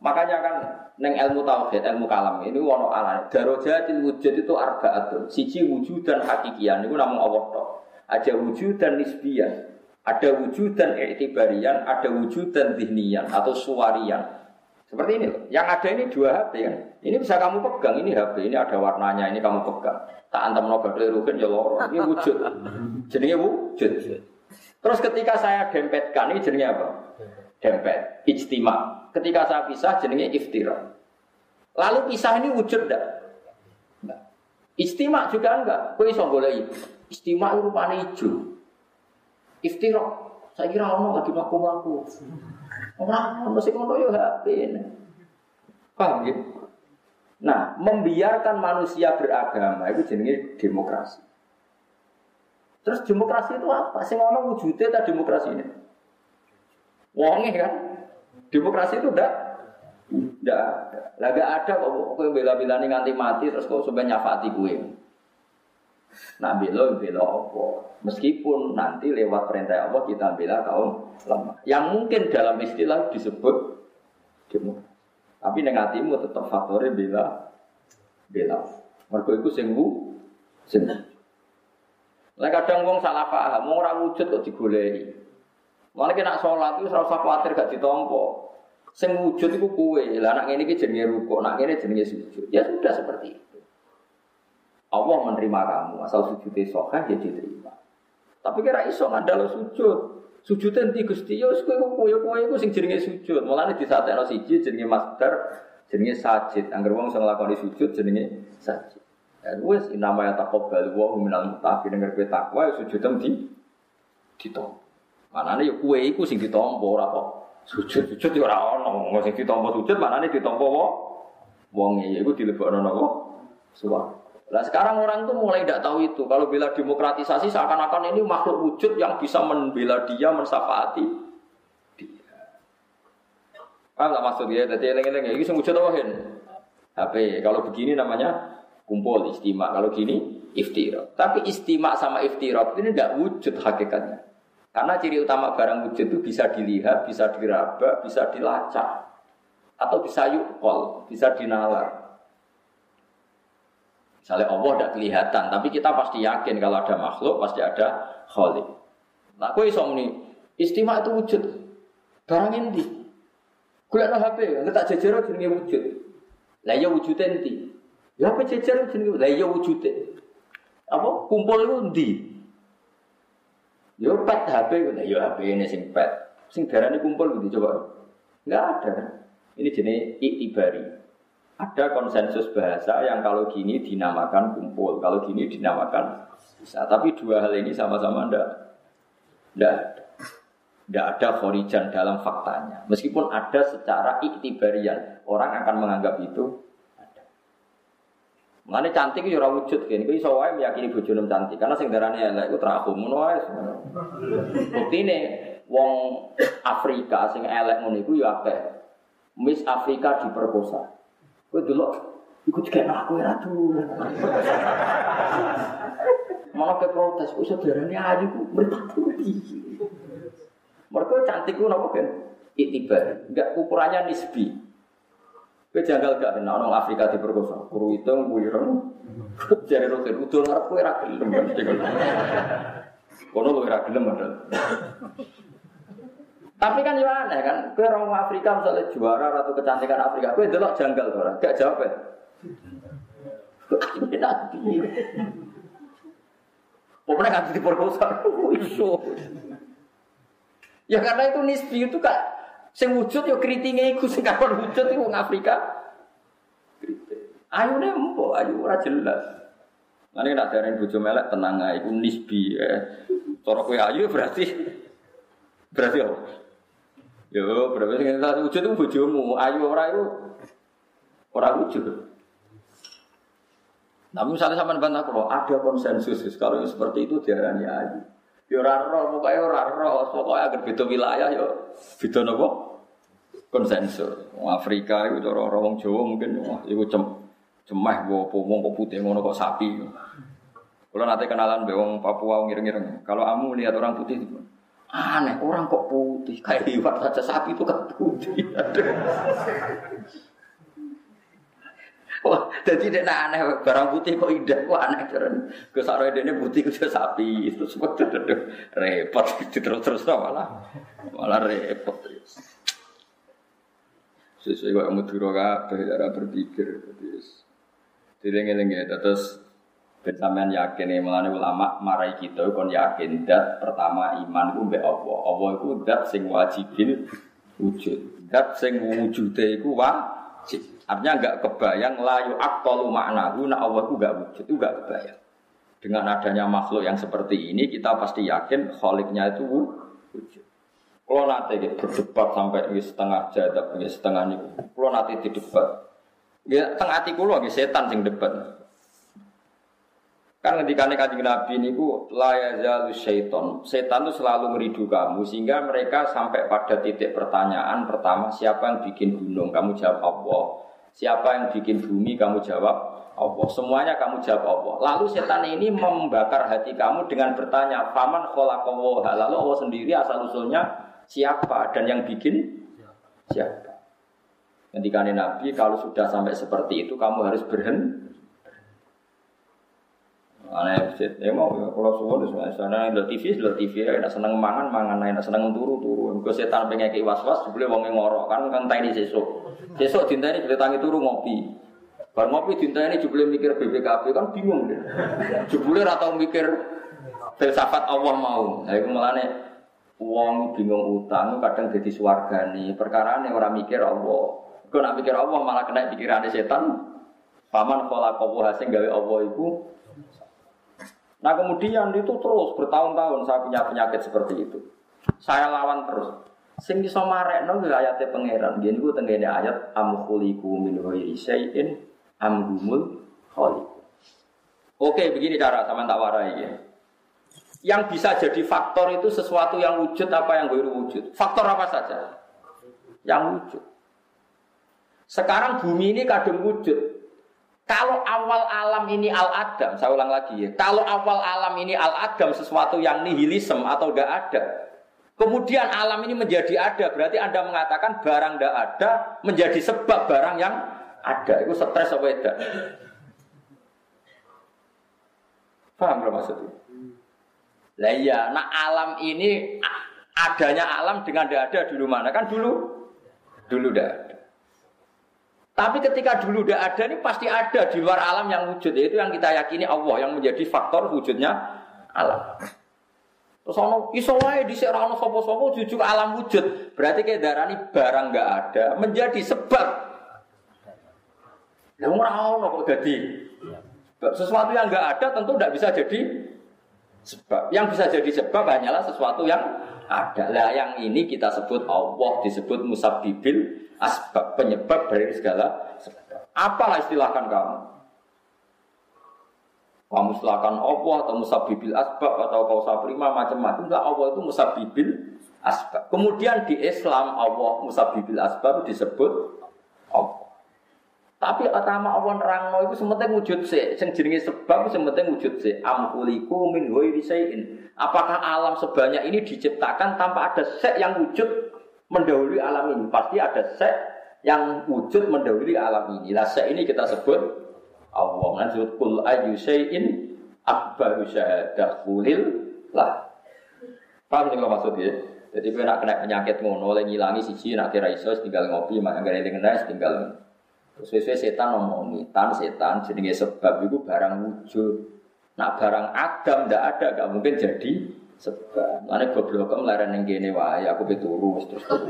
[SPEAKER 1] makanya kan neng ilmu tauhid, ilmu kalam ini wono ala. Darojatil wujud itu arbaatun. Siji wujud dan hakikian itu namun Allah tok. Ada wujud dan nisbiyan. Ada wujud dan i'tibarian, ada wujud dan zihnian atau suwarian. Seperti ini loh. Yang ada ini dua HP kan. Ini bisa kamu pegang, ini HP, ini ada warnanya, ini kamu pegang. Tak antam no rugen ya loro. Ini wujud. Jadinya wujud. Terus ketika saya dempetkan, ini jadinya apa? Dempet, ijtima. Ketika saya pisah, jadinya iftira. Lalu pisah ini wujud enggak? Istimak juga enggak. Kau iso boleh Istimak rupanya hijau. Iftirok. Saya kira orang lagi melaku-melaku. Orang masih ngono ya HP. Paham ya? Nah, membiarkan manusia beragama itu jenis demokrasi. Terus demokrasi itu apa? Sing ngomong wujudnya tak demokrasi ini. Wonge kan? Demokrasi itu udah udah ada. Lah ada kok kowe bela-belani nganti mati terus kok sampai nyafati gue. Nah bela bela apa? Meskipun nanti lewat perintah Allah kita bela kaum lemah. Yang mungkin dalam istilah disebut demo. Tapi negatimu tetap faktornya bela bela. Mereka itu sembuh sembuh. Lah kadang wong salah paham, mau ora wujud kok digoleki. Malah kena sholat itu usah khawatir gak ditompo. Sing wujud itu kue. Anak ini jenenge ruko, anak ini jenenge sujud. Ya sudah seperti itu. Allah menerima kamu, asal sujudnya sohah ya diterima. Tapi kira iso ngandalo sujud. Sujud nanti gusti yo, kowe kowe kowe iku sing jenenge sujud. Mulane disatekno siji jenenge master, jenenge sajid. Angger wong sing nglakoni sujud jenenge sajid. Dan wes nama yang takobal wa minal mutafi dengar kowe takwa ya sujud di ditompo. Manane ya kowe iku sing ditompo ora kok sujud sujud ya ora ono. Wong sing ditompo sujud manane ditompo wong wong iki iku dilebokno napa? Suwak. Nah sekarang orang tuh mulai tidak tahu itu. Kalau bela demokratisasi seakan-akan ini makhluk wujud yang bisa membela dia, mensafaati dia. Paham nggak maksud dia? Jadi eleng-eleng ya, ini wujud apa HP. Kalau begini namanya kumpul istimak. Kalau gini iftirab. Tapi istimak sama iftirab ini tidak wujud hakikatnya. Karena ciri utama barang wujud itu bisa dilihat, bisa diraba, bisa dilacak. Atau bisa yukol, bisa dinalar. Misalnya Allah tidak kelihatan, tapi kita pasti yakin kalau ada makhluk pasti ada khalik. Nah, kue iso ini istimewa itu wujud. Barang inti. Kuliah HP, nggak tak jajar jenenge wujud. Lah ya wujud inti. Ya apa jajar jenenge? Lah ya wujud. Apa kumpul itu inti. Yo pet HP, lah yo HP ini sing pet. Sing darane kumpul gitu coba. Enggak ada. Ini jenis iktibari. Ada konsensus bahasa yang kalau gini dinamakan kumpul, kalau gini dinamakan bisa. Tapi dua hal ini sama-sama ndak, ndak. Tidak ada khorijan dalam faktanya. Meskipun ada secara iktibarian. Orang akan menganggap itu ada. Mengenai cantik itu ora wujud kan. Iku iso wae meyakini bojone cantik karena sing darane elek iku terakhum ngono wae. Buktine wong Afrika sing elek ngono iku ya. Miss Afrika diperkosa. Kowe delok iku dikek aku ora tuh. Malah ke protes, kok saudarane ayu ku merpati piye. Mereka cantik ku nopo kan? Itibar, enggak ukurannya nisbi. Kowe janggal gak kena orang Afrika diperkosa. Kuru itu wireng. Jare roket udul ngarep kowe ra gelem. Kono kowe ra gelem Tapi kan ya aneh kan, kowe orang Afrika misalnya juara ratu kecantikan Afrika, kowe delok janggal ora? Gak jawab ya. Nabi. Pokoknya kan diperkosa, iso. Ya karena itu nisbi itu kak sing wujud yo kritinge iku sing kapan wujud iku wong Afrika. Ayu ne empo, ayu ora jelas. Nanti nak dareng bojo melek tenang iku nisbi ya. Cara kowe ayu berarti berarti apa? Yo berarti sing wujud itu bojomu, ayu ora itu ora wujud. Tapi misalnya sama bantah kalau ada konsensus kalau seperti itu diarani ayu. Ya ora roh, pokoke ora roh, agar beda wilayah ya beda napa? Konsensus. Afrika itu cara orang Jawa mungkin wah iku cem cemeh apa wong kok putih ngono kok sapi. Kalau nanti kenalan be wong Papua ngiring-ngiring. Kalau kamu lihat orang putih itu aneh, orang kok putih kayak iwak saja sapi itu kan putih. Wah, jadi dia aneh barang putih kok indah, kok aneh kan. Kesara ini putih itu sapi, itu semua repot, terus terus malah malah repot. Sesuai kok muduro kabeh cara berpikir. Dileng-eleng ya, terus Sampean yakin melane ulama marai kita kon yakin dat pertama iman ku mbek Allah. Allah iku dat sing wajibin wujud. Dat sing wujude iku wajib. Artinya enggak kebayang layu aktalu maknahu nak Allah itu enggak wujud, itu enggak kebayang. Dengan adanya makhluk yang seperti ini kita pasti yakin khaliknya itu wujud. Kalau nanti berdebat sampai setengah jadab, setengah ini, kalau nanti didebat, ya tengah hati kulo setan sing debat. Kan ketika kanjeng Nabi ini ku layazalu syaiton. Setan itu selalu meridu kamu sehingga mereka sampai pada titik pertanyaan pertama siapa yang bikin gunung? Kamu jawab Allah. Siapa yang bikin bumi? Kamu jawab Allah. Semuanya kamu jawab Allah. Lalu setan ini membakar hati kamu dengan bertanya, "Faman khalaqallaha?" Lalu Allah sendiri asal usulnya siapa dan yang bikin siapa? Ketika Nabi kalau sudah sampai seperti itu kamu harus berhenti. Aneh ya mau ya kalau suwon wis sana lo TV lo TV ya nak seneng mangan mangan nak seneng turu turu. Gue setan pengen ke was was boleh wong ngorok kan kan tadi sesuk. Sesuk dinteni boleh tangi turu ngopi. Bar ngopi dinteni jebule mikir BPKB kan bingung deh. Jebule ora tau mikir filsafat Allah mau. Nah iku melane wong bingung utang kadang jadi Perkara ini orang mikir Allah. Kau nak mikir Allah malah kena pikiran setan. Paman kalau kau hasil gawe Allah itu Nah kemudian itu terus bertahun-tahun saya punya penyakit seperti itu. Saya lawan terus. Sing iso marekno ya ayate pangeran. Gini ku tengene ayat am khuliqu min ghairi syai'in. Oke, begini cara sama tak warai ya. Yang bisa jadi faktor itu sesuatu yang wujud apa yang baru wujud. Faktor apa saja? Yang wujud. Sekarang bumi ini kadang wujud, kalau awal alam ini al-adam, saya ulang lagi ya. Kalau awal alam ini al-adam sesuatu yang nihilisme atau tidak ada. Kemudian alam ini menjadi ada, berarti Anda mengatakan barang tidak ada menjadi sebab barang yang ada. Itu stres apa tidak? Paham belum maksudnya? Lah iya, nah alam ini adanya alam dengan tidak ada dulu mana? Kan dulu dulu tidak ada. Tapi ketika dulu udah ada ini pasti ada di luar alam yang wujud yaitu yang kita yakini Allah yang menjadi faktor wujudnya alam. Terus ono iso wae di ono sapa-sapa jujur alam wujud. Berarti kayak darani barang nggak ada menjadi sebab. Lah ora ono kok jadi. Sesuatu yang nggak ada tentu tidak bisa jadi sebab. Yang bisa jadi sebab hanyalah sesuatu yang ada. Lah yang ini kita sebut Allah disebut musabbibil asbab penyebab dari segala sebab. Apalah istilahkan kamu? Kamu silakan Allah atau musabbibil asbab atau kau sabrima macam-macam. Lah Allah itu musabbibil asbab. Kemudian di Islam Allah musabbibil asbab disebut Allah. Tapi utama Allah nerangno itu sementing wujud sih. Sing jenenge sebab sementing wujud sih. Amkuliku min ghairi. Apakah alam sebanyak ini diciptakan tanpa ada sek yang wujud mendahului alam ini? Pasti ada sek yang wujud mendahului alam ini. Lah sek ini kita sebut Allah. Nanti kul ayu syai'in akbaru syahadah kulil lah. Paham sih maksudnya? Jadi kalau nak kena penyakit ngono, oleh ngilangi siji, nak kira iso tinggal ngopi, maka gak ada tinggal Sesuai setan ngomongi, tan setan jenenge sebab itu barang wujud. Nak barang adam ndak ada, gak mungkin jadi sebab. Lane goblok kok melaran ning kene wae, aku pe turu terus turu.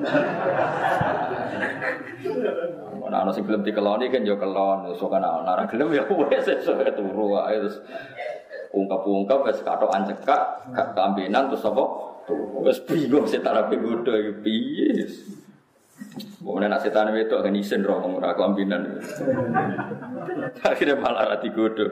[SPEAKER 1] Ana ana sing gelem dikeloni kan yo kelon, iso kan ana ora gelem ya wis iso turu wae terus ungkap-ungkap wis katokan cekak, gak kambenan terus apa? Turu. Wis bingung setan ape bodho iki piye. Kemudian nak setan itu akan isen roh ora kelambinan. Akhirnya malah rati godo.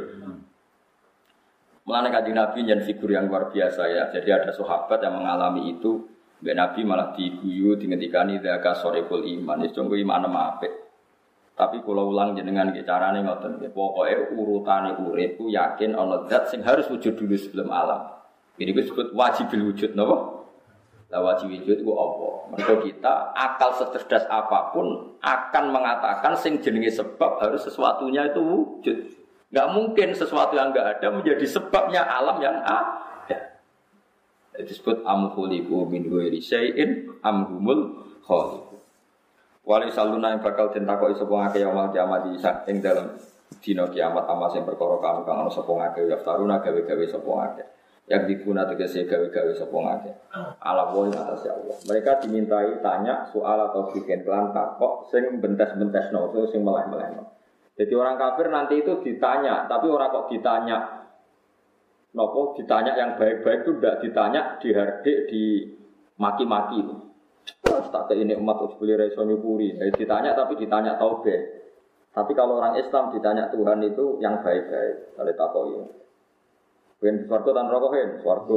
[SPEAKER 1] Mulanya kaji Nabi yang figur yang luar biasa ya. Jadi ada sahabat yang mengalami itu. Mbak Nabi malah diguyu dingetikani daka sorepul iman. Itu cunggu iman nama apik. Tapi kalau ulang jenengan ke carane ngoten pokoknya urutane urip yakin ana zat sing harus wujud dulu sebelum alam. Ini disebut wajib wujud napa? La wajib wujud itu apa? Mereka kita akal secerdas apa pun akan mengatakan sing jenenge sebab harus sesuatunya itu wujud. Gak mungkin sesuatu yang gak ada menjadi sebabnya alam yang ada. Itu disebut amhuliku min ghairi syai'in amhumul khaliq. Wali saluna yang bakal den takoki sapa ngake yaumul kiamat ing dalam dina kiamat amal sing perkara kang kang ana sapa ngake gawe-gawe sapa ngake yang diguna tegese gawe-gawe sapa ngake. Ala woi atas ya Allah. Mereka dimintai tanya soal atau bikin kelan takok sing bentes-bentes no, sing meleh-meleh no. Jadi orang kafir nanti itu ditanya, tapi orang kok ditanya nopo ditanya yang baik-baik itu tidak ditanya dihardik di maki-maki tak ini umat harus beli reso nyukuri. Jadi ditanya tapi ditanya taube. Tapi kalau orang Islam ditanya Tuhan itu yang baik-baik. Kalau takok ini. Ben swarga tan rokok hen, swarga.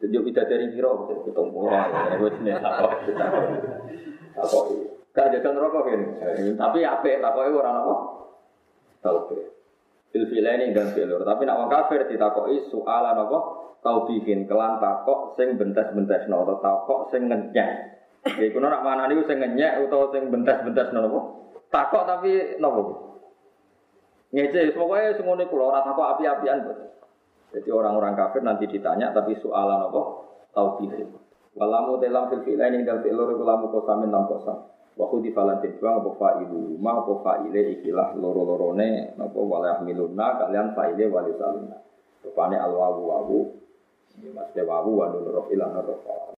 [SPEAKER 1] Jadi kita dari kiro, mulai, ya gue sini takok, takok. Gak jajan rokok hen, tapi apa? Takok itu orang apa? Tahu deh. Fil ini dan filur, tapi nak orang kafir ditakoi soalan apa? Kau bikin kelan takok sing bentes-bentes no, atau takok sing ngenyek. Jadi kuno nak mana nih sing ngenyek atau sing bentes-bentes no? Takok tapi nopo. Ngece, pokoknya semuanya kulo rata kok api-apian. Jadi orang-orang kafir nanti ditanya tapi soalan apa? Tauhid. Walamu telam fil fi'la ini dan fi'l loro lamu kosamin lam kosam. Wa khudi falantin buang apa fa'ilu ma apa fa'ile ikilah loro-lorone napa walah miluna kalian fa'ile wali saluna. Rupane al wawu. Ini mas wawu wa nun rof ilan rof